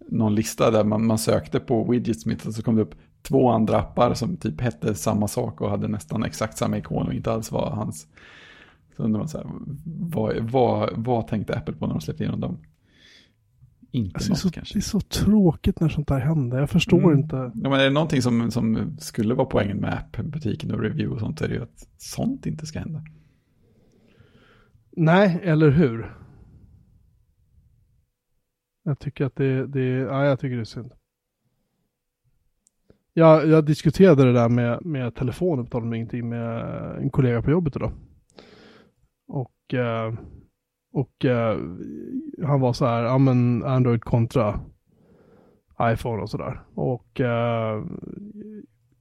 någon lista där man, man sökte på Widgetsmith och så kom det upp två andra appar som typ hette samma sak och hade nästan exakt samma ikon och inte alls var hans. Så undrar man så här, vad, vad, vad tänkte Apple på när de släppte igenom dem? Inte alltså, något, så, kanske. Det är så tråkigt när sånt här händer. Jag förstår mm. inte. Ja, men är det någonting som, som skulle vara poängen med app-butiken och review och sånt så är det ju att sånt inte ska hända. Nej, eller hur? Jag tycker att det, det ja, jag tycker det är synd. Jag, jag diskuterade det där med, med telefonen på ingenting, med en kollega på jobbet idag. Och, eh, och eh, han var så här, ja men Android kontra iPhone och sådär. Och eh,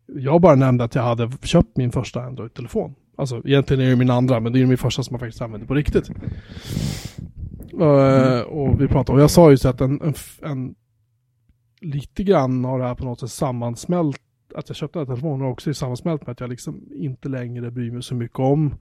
jag bara nämnde att jag hade köpt min första Android-telefon. Alltså egentligen är det min andra, men det är min första som jag faktiskt använder på riktigt. Eh, och vi pratade, och jag sa ju så att en, en, en, lite grann har det här på något sätt sammansmält, att jag köpte den här telefonen också är sammansmält med att jag liksom inte längre bryr mig så mycket om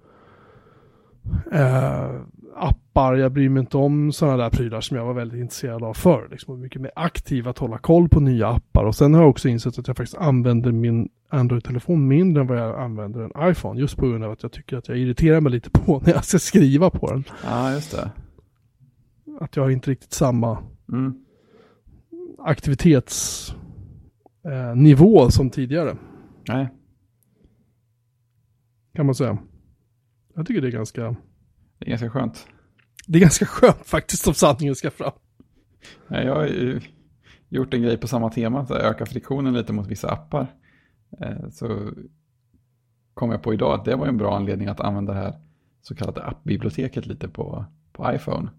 eh, appar, jag bryr mig inte om sådana där prylar som jag var väldigt intresserad av förr. Liksom, mycket mer aktiv att hålla koll på nya appar. Och sen har jag också insett att jag faktiskt använder min Android-telefon mindre än vad jag använder en iPhone. Just på grund av att jag tycker att jag irriterar mig lite på när jag ska skriva på den. Ja, just det. Att jag har inte riktigt samma Mm. aktivitetsnivå eh, som tidigare. Nej, Kan man säga. Jag tycker det är ganska, det är ganska skönt. det är ganska skönt faktiskt om sanningen ska fram. Nej, Jag har ju gjort en grej på samma tema, att öka friktionen lite mot vissa appar. Eh, Så kom jag på idag att det var en bra anledning att använda det här så kallade appbiblioteket lite på, på iPhone.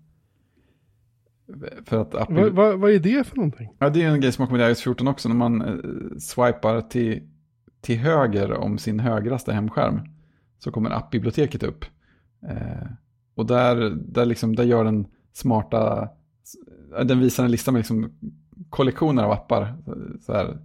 För att Vad, appbiblioteket... vad, vad är det för någonting? Ja, det är en grej som har kommit i iOS 14 också. När man eh, swipar till, till höger om sin högraste hemskärm så kommer appbiblioteket upp. Eh, och där, där, liksom, där gör den smarta, den visar en lista med liksom kollektioner av appar. Så här,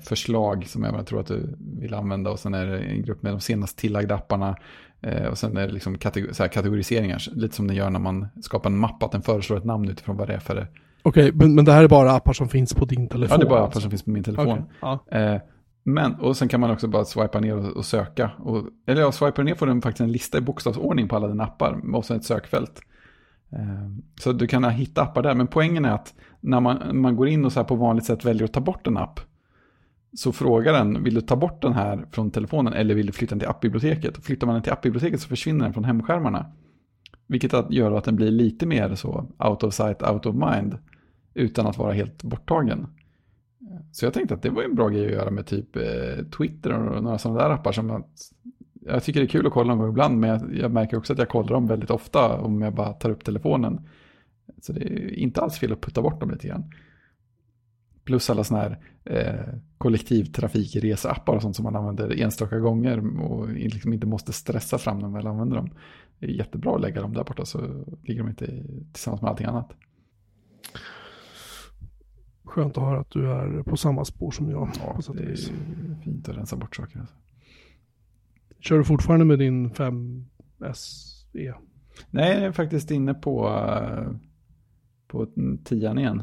förslag som jag tror att du vill använda och sen är det en grupp med de senast tillagda apparna. Eh, och sen är det liksom kategor så kategoriseringar, lite som den gör när man skapar en mapp, att den föreslår ett namn utifrån vad det är för Okej, men, men det här är bara appar som finns på din telefon? Ja, det är bara appar som finns på min telefon. Okej, Ja. Eh, men, och sen kan man också bara swipa ner och, och söka. Och, eller ja, swipar ner får den faktiskt en lista i bokstavsordning på alla dina appar och sen ett sökfält. Eh, så du kan hitta appar där, men poängen är att när man, man går in och så här på vanligt sätt väljer att ta bort en app, så frågar den, vill du ta bort den här från telefonen eller vill du flytta den till appbiblioteket? Och flyttar man den till appbiblioteket så försvinner den från hemskärmarna. Vilket gör att den blir lite mer så out of sight, out of mind, utan att vara helt borttagen. Så jag tänkte att det var en bra grej att göra med typ eh, Twitter och några sådana där appar som jag tycker det är kul att kolla någon gång ibland, men jag, jag märker också att jag kollar dem väldigt ofta om jag bara tar upp telefonen. Så det är inte alls fel att putta bort dem lite grann. Plus alla sådana här eh, kollektivtrafikreseappar och sånt som man använder enstaka gånger och liksom inte måste stressa fram när man väl använder dem. Det är jättebra att lägga dem där borta så ligger de inte tillsammans med allting annat. Skönt att höra att du är på samma spår som jag. Ja, det är fint att rensa bort saker. Alltså. Kör du fortfarande med din 5 SE? Nej, jag är faktiskt inne på, eh, på tian igen.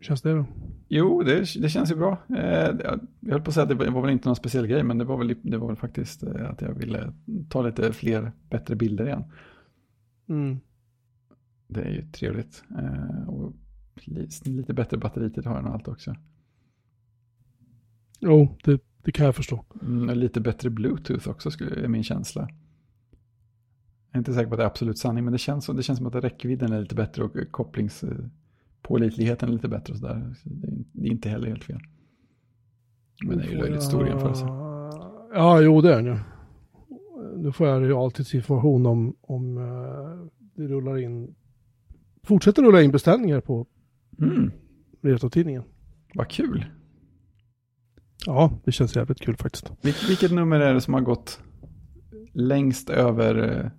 Hur känns det då? Jo, det, det känns ju bra. Eh, jag- höll på att säga att det var- väl inte någon speciell grej, men det var väl, det var väl faktiskt eh, att jag ville ta lite fler, bättre bilder igen. Mm. Det är ju trevligt. Eh, och li- lite bättre batteritid har jag nog allt också. Jo, det, det kan jag förstå. Mm, lite bättre bluetooth också skulle, är min känsla. Jag är inte säker på att det är absolut sanning, men det känns, det känns som att räckvidden är lite bättre och kopplingspålitligheten är lite bättre och sådär. Så det, är, inte heller helt fel. Men det är ju löjligt stor jämförelse. Ja, jo det är det. Nu får jag realtidsinformation om, om eh, det rullar in, fortsätter rulla in beställningar på Mm, Retrotidningen. vad kul. Ja, det känns jävligt kul faktiskt. Vil, vilket nummer är det som har gått längst över, eh,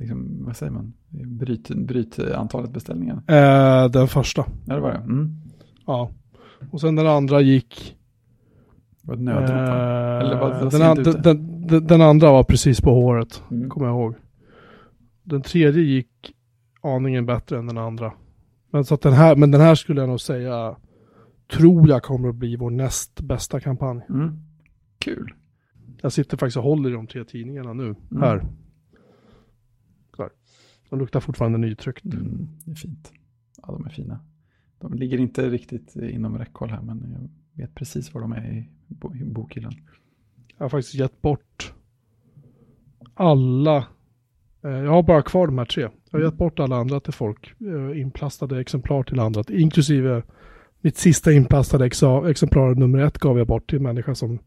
liksom, vad säger man, bryt, bryt antalet beställningar? Eh, den första. Ja, det var det. Mm. Ja. Och sen den andra gick... Det var ett nödrop, eh, Eller vad- vad den, an, den, den, den, andra var precis på håret, Mm. kommer jag ihåg. Den tredje gick aningen bättre än den andra. Men, så den, här, men den här skulle jag nog säga, tror jag kommer att bli vår näst bästa kampanj. Mm. Kul. Jag sitter faktiskt och håller i de tre tidningarna nu, Mm. här. De luktar fortfarande nytryckt. Mm, det är fint. Ja, de är fina. De ligger inte riktigt inom räckhåll här, men jag vet precis var de är i bo- i bokhyllan. Jag har faktiskt gett bort alla. Eh, jag har bara kvar de här tre. Jag har gett bort alla andra till folk. Eh, inplastade exemplar till andra. Inklusive mitt sista inplastade exemplar nummer ett gav jag bort till en människa som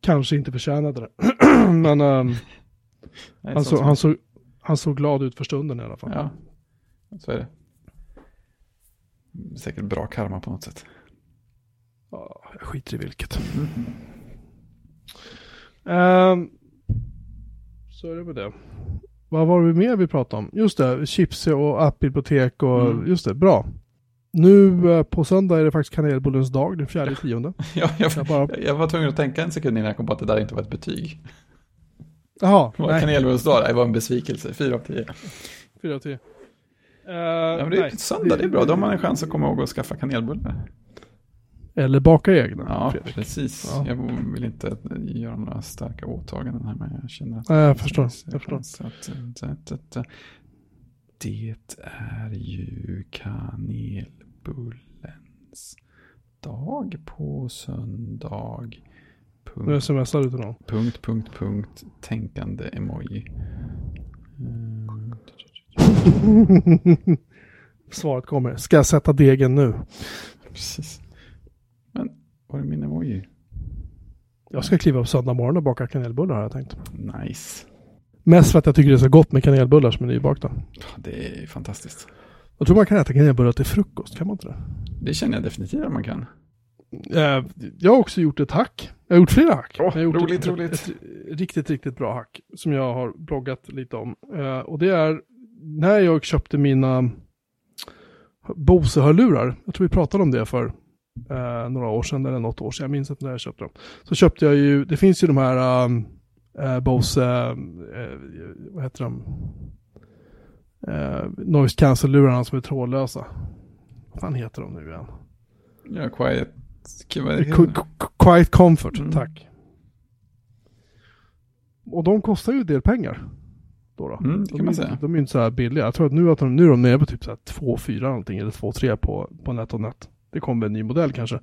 kanske inte förtjänade det. Men ehm, Nej, han, så, han, såg, han såg glad ut för stunden i alla fall. Ja, så är det. Säkert bra karma på något sätt. Ja, jag skiter i vilket. Mm. Ehm, så är det med det. Vad var det mer vi pratade om? Just det, chips och appbibliotek och Mm. just det, bra. Nu eh, på söndag är det faktiskt kanelbullens dag, den fjärde tionde. Ja, jag, Jag bara, jag var tvungen att tänka en sekund innan jag kom på att det där inte var ett betyg. Jaha, Det var nej, kanelbullsdag, det var en besvikelse. Fyra av tio. fyra av tio. Uh, Ja, men det är söndag, det är bra. Då har man en chans att komma ihåg att skaffa kanelbullar. Eller baka egna, Ja, Fredrik. precis. Ja. Jag vill inte göra några starka åtaganden här, men jag känner att... Nej, jag förstår, jag förstår. Att, att, att, det är ju kanelbullens dag på söndag. Nu Punkt, smsar du till någon. punkt, punkt, punkt, tänkande emoji. Mm. Svaret kommer. Ska jag sätta degen nu? Precis. Men, var är min emoji? Jag ska kliva upp söndag morgon och baka kanelbullar har jag tänkt. Nice. Mest för att jag tycker det är så gott med kanelbullar som är nybakta. Det är fantastiskt. Jag tror man kan äta kanelbullar till frukost, kan man inte det? Det känner jag definitivt att man kan. Eh, Jag har också gjort ett hack. Jag har gjort flera hack. Åh, jag har roligt, ett, roligt. Ett, ett riktigt, riktigt bra hack. Som jag har bloggat lite om. Eh, Och det är när jag köpte mina Bose-hörlurar. Jag tror vi pratade om det för eh, några år sedan eller något år sedan. Jag minns inte när jag köpte dem. Så köpte jag ju, det finns ju de här eh, Bose, vad heter de? Noise cancel-lurarna som är trådlösa. Vad fan heter de nu igen? Ja, quiet. Quiet Comfort, Mm. tack. Och de kostar ju en del pengar. Då då. Mm, de, är, säga. de är inte så här billiga. Jag tror att nu, att de, nu är de nere på typ 2-4 någonting, eller 2-3 på, på NetOnNet. Det kommer en ny modell kanske.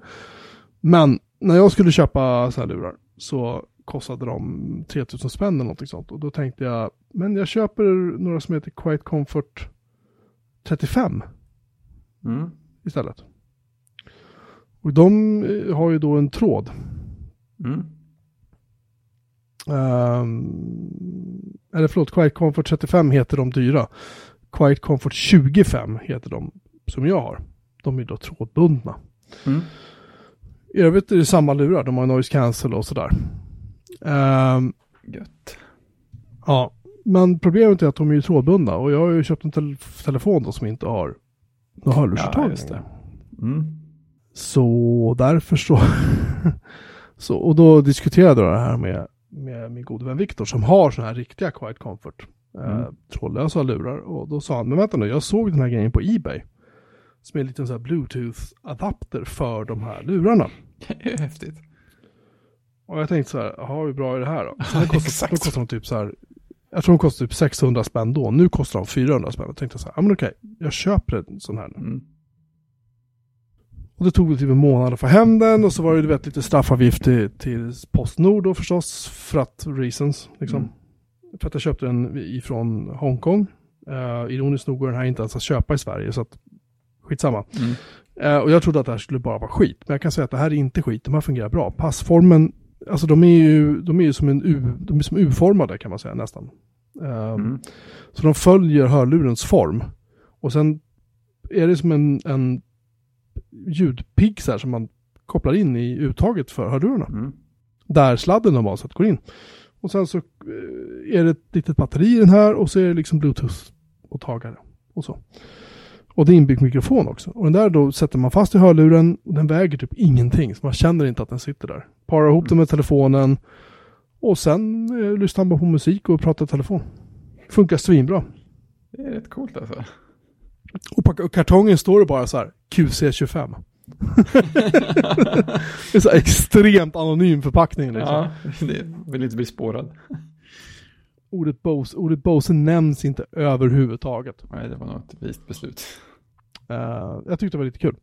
Men när jag skulle köpa så här lurar så kostade de 3000 spänn eller någonting sånt. Och då tänkte jag, men jag köper några som heter Quiet Comfort 35 Mm. istället. Och de eh, har ju då en tråd. Mm. Um, eller förlåt, Quiet Comfort 35 heter de dyra. Quiet Comfort 25 heter de som jag har. De är då trådbundna. Mm. I övrigt är det samma lurar, de har noise cancel och sådär. Ehm, Gött. ja, men problemet är att de är ju trådbundna och jag har ju köpt en tel- telefon då som inte har några Ja, hörlursuttag längre. Mm. Så därför så, så... Och då diskuterade jag det här med, med min gode vän Viktor som har sådana här riktiga Quiet Comfort. Eh, Mm. trådlösa lurar. Och då sa han, men vänta nu, jag såg den här grejen på Ebay. Som är en liten så här bluetooth-adapter för de här lurarna. Det är häftigt. Och jag tänkte så här, jaha hur bra är det här då? Så det kostar, Exakt. då kostar de typ så här, jag tror de kostar typ 600 spänn då. Nu kostar de 400 spänn. Jag tänkte så här, ja men okej, jag köper en sån här nu. Mm. Och det tog typ en månad att få hem den och så var det du vet lite straffavgift till, till Postnord då förstås. För att reasons liksom. Mm. För att jag köpte den ifrån Hongkong. Uh, ironiskt nog går den här inte ens att köpa i Sverige så att skitsamma. Mm. Eh, och jag trodde att det här skulle bara vara skit. Men jag kan säga att det här är inte skit. De här fungerar bra. Passformen, alltså de är ju, de är ju som en U, de är som U-formade kan man säga nästan. Eh, Mm. Så de följer hörlurens form. Och sen är det som en, en ljudpigg så här som man kopplar in i uttaget för hörlurarna. Mm. Där sladden normalt sett går in. Och sen så eh, är det ett litet batteri i den här och så är det liksom bluetooth-mottagare. Och så. Och det är inbyggd mikrofon också. Och den där då sätter man fast i hörluren och den väger typ ingenting. Så man känner inte att den sitter där. Parar ihop den med telefonen. Och sen eh, lyssnar man på musik och pratar i telefon. Funkar svinbra. Det är rätt coolt alltså. Och på kartongen står det bara så här QC25. det är så extremt anonym förpackning liksom. Ja, det vill inte bli spårad. Ordet Bose, ordet Bose nämns inte överhuvudtaget. Nej, det var nog ett vist beslut. Eh, jag tyckte det var lite kul.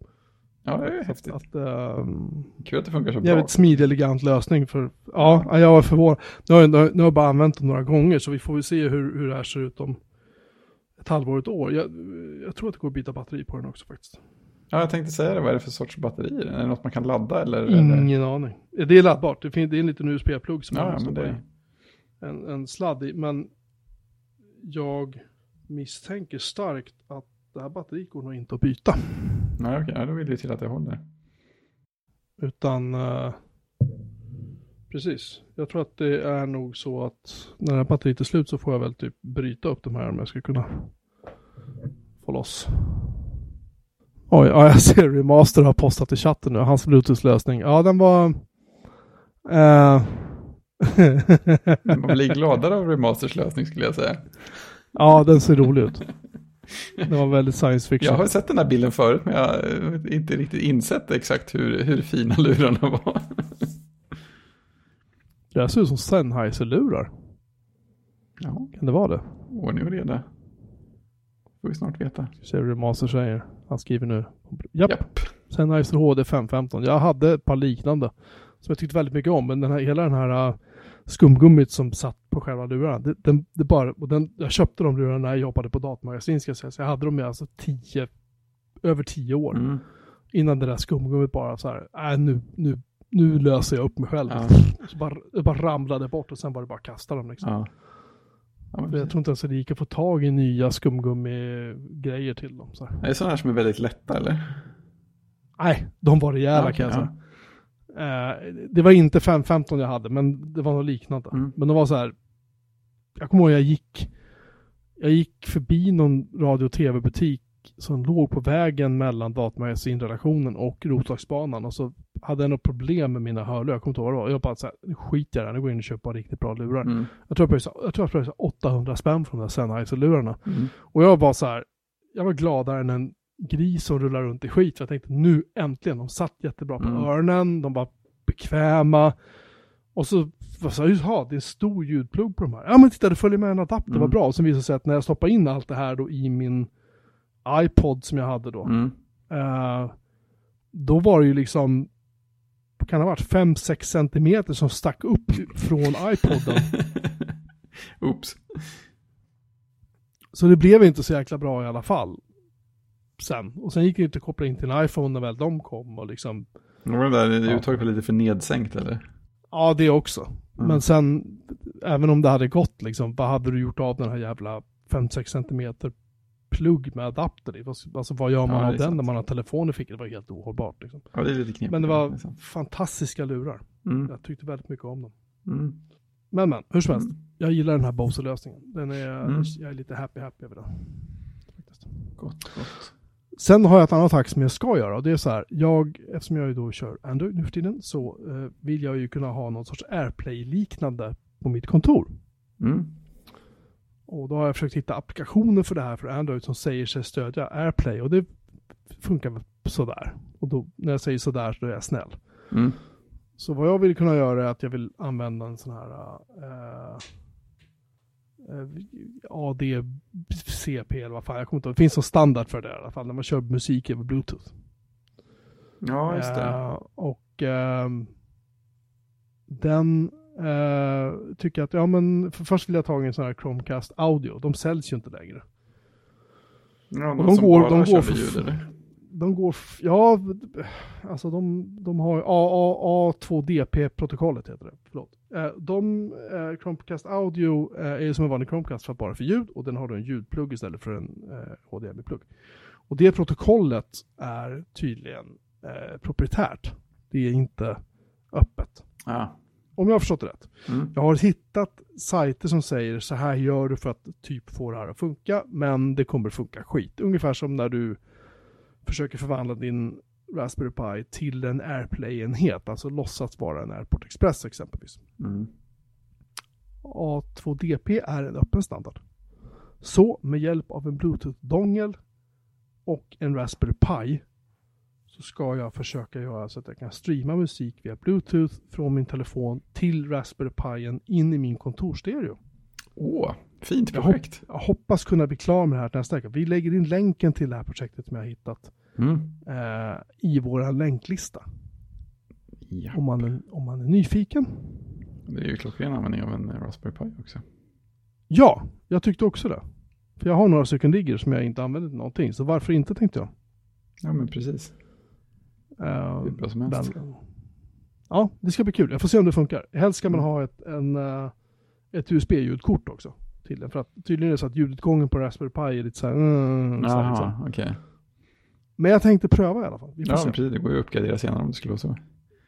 Ja, det är häftigt. att, ehm, Kul att det funkar så bra. jävligt smidig, elegant lösning för, ja, jag var förvånad. Nu har jag, nu har jag bara använt dem några gånger så vi får väl se hur, hur det här ser ut om ett halvår, ett år. Jag, jag tror att det går att byta batteri på den också faktiskt. Ja, jag tänkte säga det. Vad är det för sorts batteri? Är det något man kan ladda eller? eller? Ingen aning. Det är laddbart, det, finns, det är en liten USB-plugg som Ja, man stoppar det... En, en sladd i, men jag misstänker starkt att det här batteriet går nog inte att byta. Nej, okej. Ja, då vill det till att det håller. Utan eh, precis. Jag tror att det är nog så att när det här batteriet är slut så får jag väl typ bryta upp de här om jag ska kunna få loss. Oj, ja, jag ser Remaster har postat i chatten nu. Hans Bluetooth-lösning. Ja, den var... eh, Man blir gladare av Remasters lösning skulle jag säga. ja, den ser rolig ut. Den var väldigt science Jag fiction. har sett den här bilden förut men jag har inte riktigt insett exakt hur, hur fina lurarna var. Det här ser ut som Sennheiser-lurar. Ja, Kan det vara det? ordning och reda. Får vi snart veta. Ser du Remaster säger. Han skriver nu. Japp. Japp. Sennheiser HD 515. Jag hade ett par liknande. Som jag tyckte väldigt mycket om. Men den här, hela den här uh, skumgummit som satt på själva lurarna. Det, den, det bara, och den, jag köpte de lurarna när jag jobbade på datamagasin ska jag säga. Så jag hade dem i alltså tio, över tio år. Mm. Innan det där skumgummit bara så här, äh, nu, nu, nu löser jag upp mig själv. Ja. Så bara, det bara ramlade bort och sen var det bara att kasta dem liksom. Ja. Ja, jag tror inte ens att det gick att få tag i nya skumgummi-grejer till dem. Så här. Är det sådana här som är väldigt lätta eller? Nej, de var rejäla Ja, kan jag säga. Eh, det var inte 515 jag hade, men det var något liknande. Mm. Men de var så här. Jag kommer ihåg jag gick. Jag gick förbi någon radio och tv-butik som låg på vägen mellan datamagasinredaktionen och Roslagsbanan. Och så hade jag något problem med mina hörlurar. Jag kommer inte ihåg vad det var. Jag bara så här, jag i det här. Nu går jag in och köper riktigt bra lurar. Mm. Jag tror jag pröjsade, jag tror jag pröjsade 800 spänn från de där Sennheiser-lurarna. Mm. Och jag var så här, jag var gladare än en gris som rullar runt i skit. För jag tänkte nu äntligen, de satt jättebra på Mm. öronen, de var bekväma. Och så var så här, jaha, det är en stor ljudplugg på de här. Ja men titta, det följer med en adapter, Mm. vad bra. Och sen visade det sig att när jag stoppade in allt det här då i min iPod som jag hade då. Mm. eh, då var det ju liksom, kan det ha varit 5-6 centimeter som stack upp från iPoden. Oops. Så det blev inte så jäkla bra i alla fall. Sen. Och sen gick det inte att koppla in till en iPhone när väl de kom och liksom. Var det där uttaget var lite för nedsänkt eller? Ja, det också. Mm. Men sen, även om det hade gått liksom, vad hade du gjort av den här jävla 5-6 centimeter plugg med adapter i? Vad- Alltså vad gör man Ja, det av den sant. när man har telefon i fickan? Det var helt ohållbart liksom. Ja, det är lite knepigt. Men det var sant. fantastiska lurar. Mm. Jag tyckte väldigt mycket om dem. Mm. Men men, hur som helst. Mm. Jag gillar den här Bose-lösningen. Den är, Mm. jag är lite happy happy över den. Gott, gott. Sen har jag ett annat hack som jag ska göra och det är så här, jag, eftersom jag ju då kör Android nu för tiden så eh, vill jag ju kunna ha någon sorts AirPlay-liknande på mitt kontor. Mm. Och då har jag försökt hitta applikationer för det här för Android som säger sig stödja AirPlay och det funkar väl sådär. Och då, när jag säger sådär så är jag snäll. Mm. Så vad jag vill kunna göra är att jag vill använda en sån här eh, eh, ADCP eller vad fan, jag kommer inte ihåg. Det finns någon standard för det i alla fall när man kör musik över Bluetooth. Ja, just det. Eh, och ehm, den eh, tycker att, ja men för först vill jag ta en sån här Chromecast Audio. De säljs ju inte längre. Ja, och de går- de går för- ljud, eller? De går, ja, alltså de, de har AA, A2DP-protokollet heter det. Förlåt. Eh, De, eh, Chromecast Audio eh, är ju som en vanlig Chromecast för bara för ljud och den har då en ljudplugg istället för en eh, HDMI-plugg. Och det protokollet är tydligen eh, proprietärt. Det är inte öppet. Ja. Om jag har förstått det rätt. Mm. Jag har hittat sajter som säger så här gör du för att typ få det här att funka, men det kommer funka skit. Ungefär som när du försöker förvandla din Raspberry Pi till en AirPlay-enhet, alltså låtsas vara en AirPort Express exempelvis. Mm. A2DP är en öppen standard. Så med hjälp av en Bluetooth-dongel och en Raspberry Pi så ska jag försöka göra så att jag kan streama musik via Bluetooth från min telefon till Raspberry Pi in i min kontorsstereo. Åh, fint Jag projekt. Jag hoppas kunna bli klar med det här nästa vecka. Vi lägger in länken till det här projektet som jag har hittat Mm. eh, i vår länklista. Om man, är, om man är nyfiken. Det är ju klockren användning av en Raspberry Pi också. Ja, jag tyckte också det. För jag har några stycken ligger som jag inte använder till någonting. Så varför inte tänkte jag. Ja, men precis. Eh, Hur bra som helst. den- ja, det ska bli kul. Jag får se om det funkar. Helst ska man ha ett, en, eh, ett USB-ljudkort också. Till den. För att tydligen är det så att ljudutgången på Raspberry Pi är lite så här, mm, så här liksom. Jaha, okej. Men jag tänkte pröva i alla fall. Vi får Ja, se. precis. Det går ju att uppgradera senare om det skulle vara så.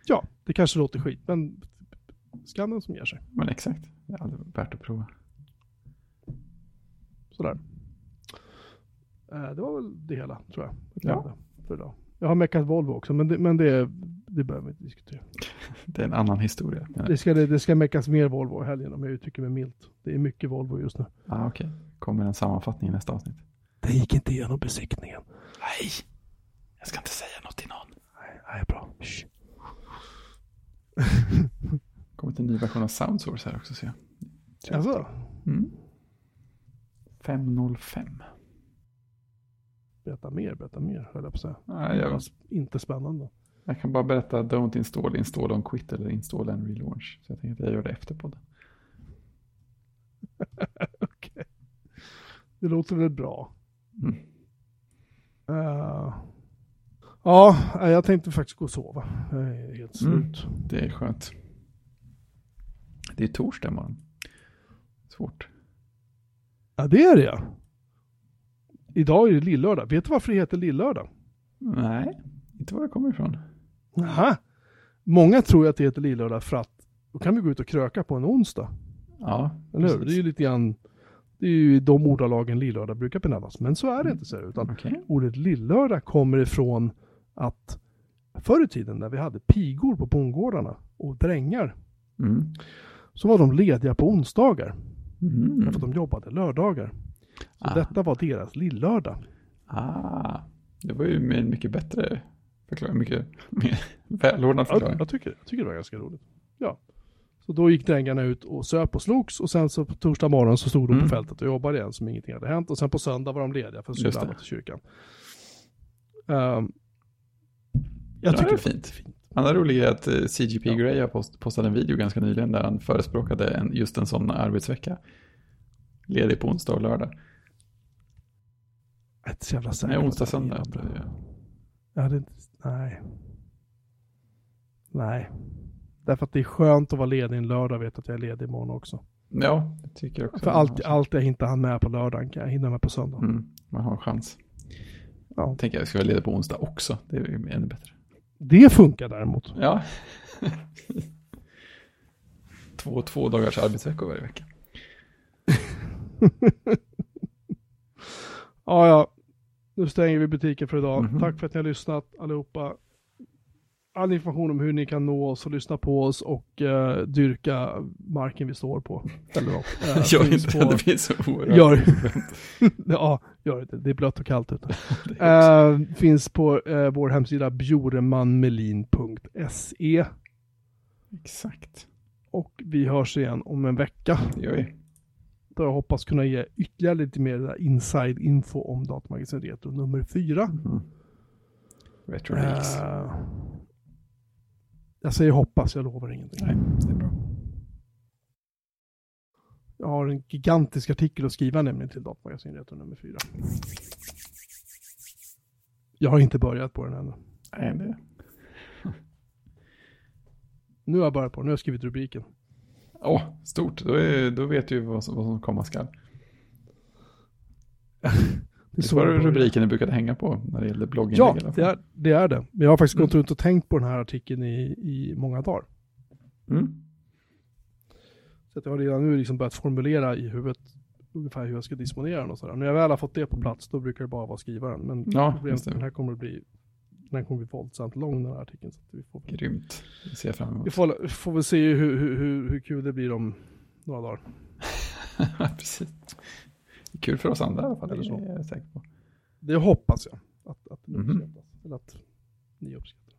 Ja, det kanske låter skit, men skammen som ger sig. Men exakt. Det är värt att prova. Sådär. Eh, det var väl det hela, tror jag. Ja. för idag. Jag har meckat Volvo också, men det, men det, det behöver vi inte diskutera. Det är en annan historia. Det ska, det, det ska meckas mer Volvo i helgen om jag uttrycker mig milt. Det är mycket Volvo just nu. Ah, Okej, okay. kommer en sammanfattning i nästa avsnitt. Det gick inte igenom besiktningen. Nej, jag ska inte säga något till någon. Nej, nej bra. Shh. kommit en ny version av Soundsource här också ser jag. Alltså? Mm. 505. Berätta mer, berätta mer, höll jag på att säga. Nej, jag, Inte spännande. jag kan bara berätta don't install, install on quit eller install and relaunch. Så jag tänkte att jag gör det efter podden. Okej. Det låter väl bra. Mm. Eh, ja, jag tänkte faktiskt gå och sova. Jag är helt Mm. slut. Det är skönt. Det är torsdag imorgon. Svårt. Ja, det är det ja. Idag är det lillördag. Vet du varför det heter lillördag? Nej, inte var det kommer ifrån. Aha. Många tror ju att det heter lillördag för att då kan vi gå ut och kröka på en onsdag. Ja, Eller hur? Det är ju lite grann, det är ju de ordalagen lillördag brukar benämnas. Men så är det inte så utan Okej. ordet lillördag kommer ifrån att förr i tiden när vi hade pigor på bondgårdarna och drängar Mm. så var de lediga på onsdagar. Mm. Därför att de jobbade lördagar. Så Ah. detta var deras lillördag. Ah, det var ju en mycket bättre förklaring, mycket mer välordnad Ja, förklaring. jag, tycker, jag tycker det var ganska roligt. Ja. Så då gick drängarna ut och söp och slogs och sen så på torsdag morgon så stod de Mm. på fältet och jobbade igen som ingenting hade hänt. Och sen på söndag var de lediga för att skulle alla till kyrkan. Ehm, jag Ja, tycker det är var fint. fint. Andra roliga är att eh, CGP Ja. Grey post, postat en video ganska nyligen där han förespråkade en, just en sån arbetsvecka. Ledig på onsdag och lördag. Ett så jävla Nej, säkert. onsdag, söndag. Jag hade inte, nej. Nej. Därför att det är skönt att vara ledig en lördag och veta att jag är ledig imorgon också. Ja, det tycker jag också. För allt, allt jag inte hann med på lördagen kan jag hinna med på söndag. Mm, man har en chans. Ja. Tänker jag, jag ska vara ledig på onsdag också. Det är ännu bättre. Det funkar däremot. Ja. två, två dagars arbetsveckor varje vecka. Ja, ja. Nu stänger vi butiken för idag. Mhm. Tack för att ni har lyssnat allihopa. All information om hur ni kan nå oss och lyssna på oss och eh, dyrka marken vi står på. Eller något. Eh, Gör finns inte på- det, det blir så oerhört. Gör Ja, gör det. Det är blött och kallt ute. Eh, finns på eh, vår hemsida bjoremanmelin.se Exakt, och vi hörs igen om en vecka. det gör vi. Då jag hoppas kunna ge ytterligare lite mer där inside info om Datamagasin Retro nummer fyra. Mm. Retro. Eh, jag säger hoppas, jag lovar ingenting. Nej, det är bra. Jag har en gigantisk artikel att skriva nämligen till Datamagasin Retro nummer fyra. Jag har inte börjat på den ännu. Nej, det... Nu har jag börjat på den, nu har jag skrivit rubriken. Åh, stort. Då, är, då vet du vad som, vad som komma skall. Det var rubriken du brukade hänga på när det gällde blogginlägg Ja, det är, det är det. Men jag har faktiskt gått Mm. runt och tänkt på den här artikeln i, i många dagar. Mm. Så jag har redan nu liksom börjat formulera i huvudet ungefär hur jag ska disponera den och sådär. När jag väl har fått det på plats, då brukar det bara vara skrivaren. Men Ja, problemet den här kommer att bli, den kommer bli våldsamt lång den här artikeln. Så att vi, får, Grymt. Det ser jag fram vi emot. får, får väl se hur, hur, hur, hur kul det blir om några dagar. Precis. Kul för oss andra i alla fall, det är jag säker på. Det hoppas jag att, att Mhm. uppskattas. Eller att ni uppskattar.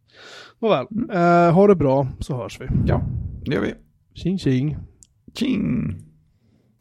Nåväl, Mm. eh, ha det bra så hörs vi. Ja, det gör vi. Tjing tjing. Tjing!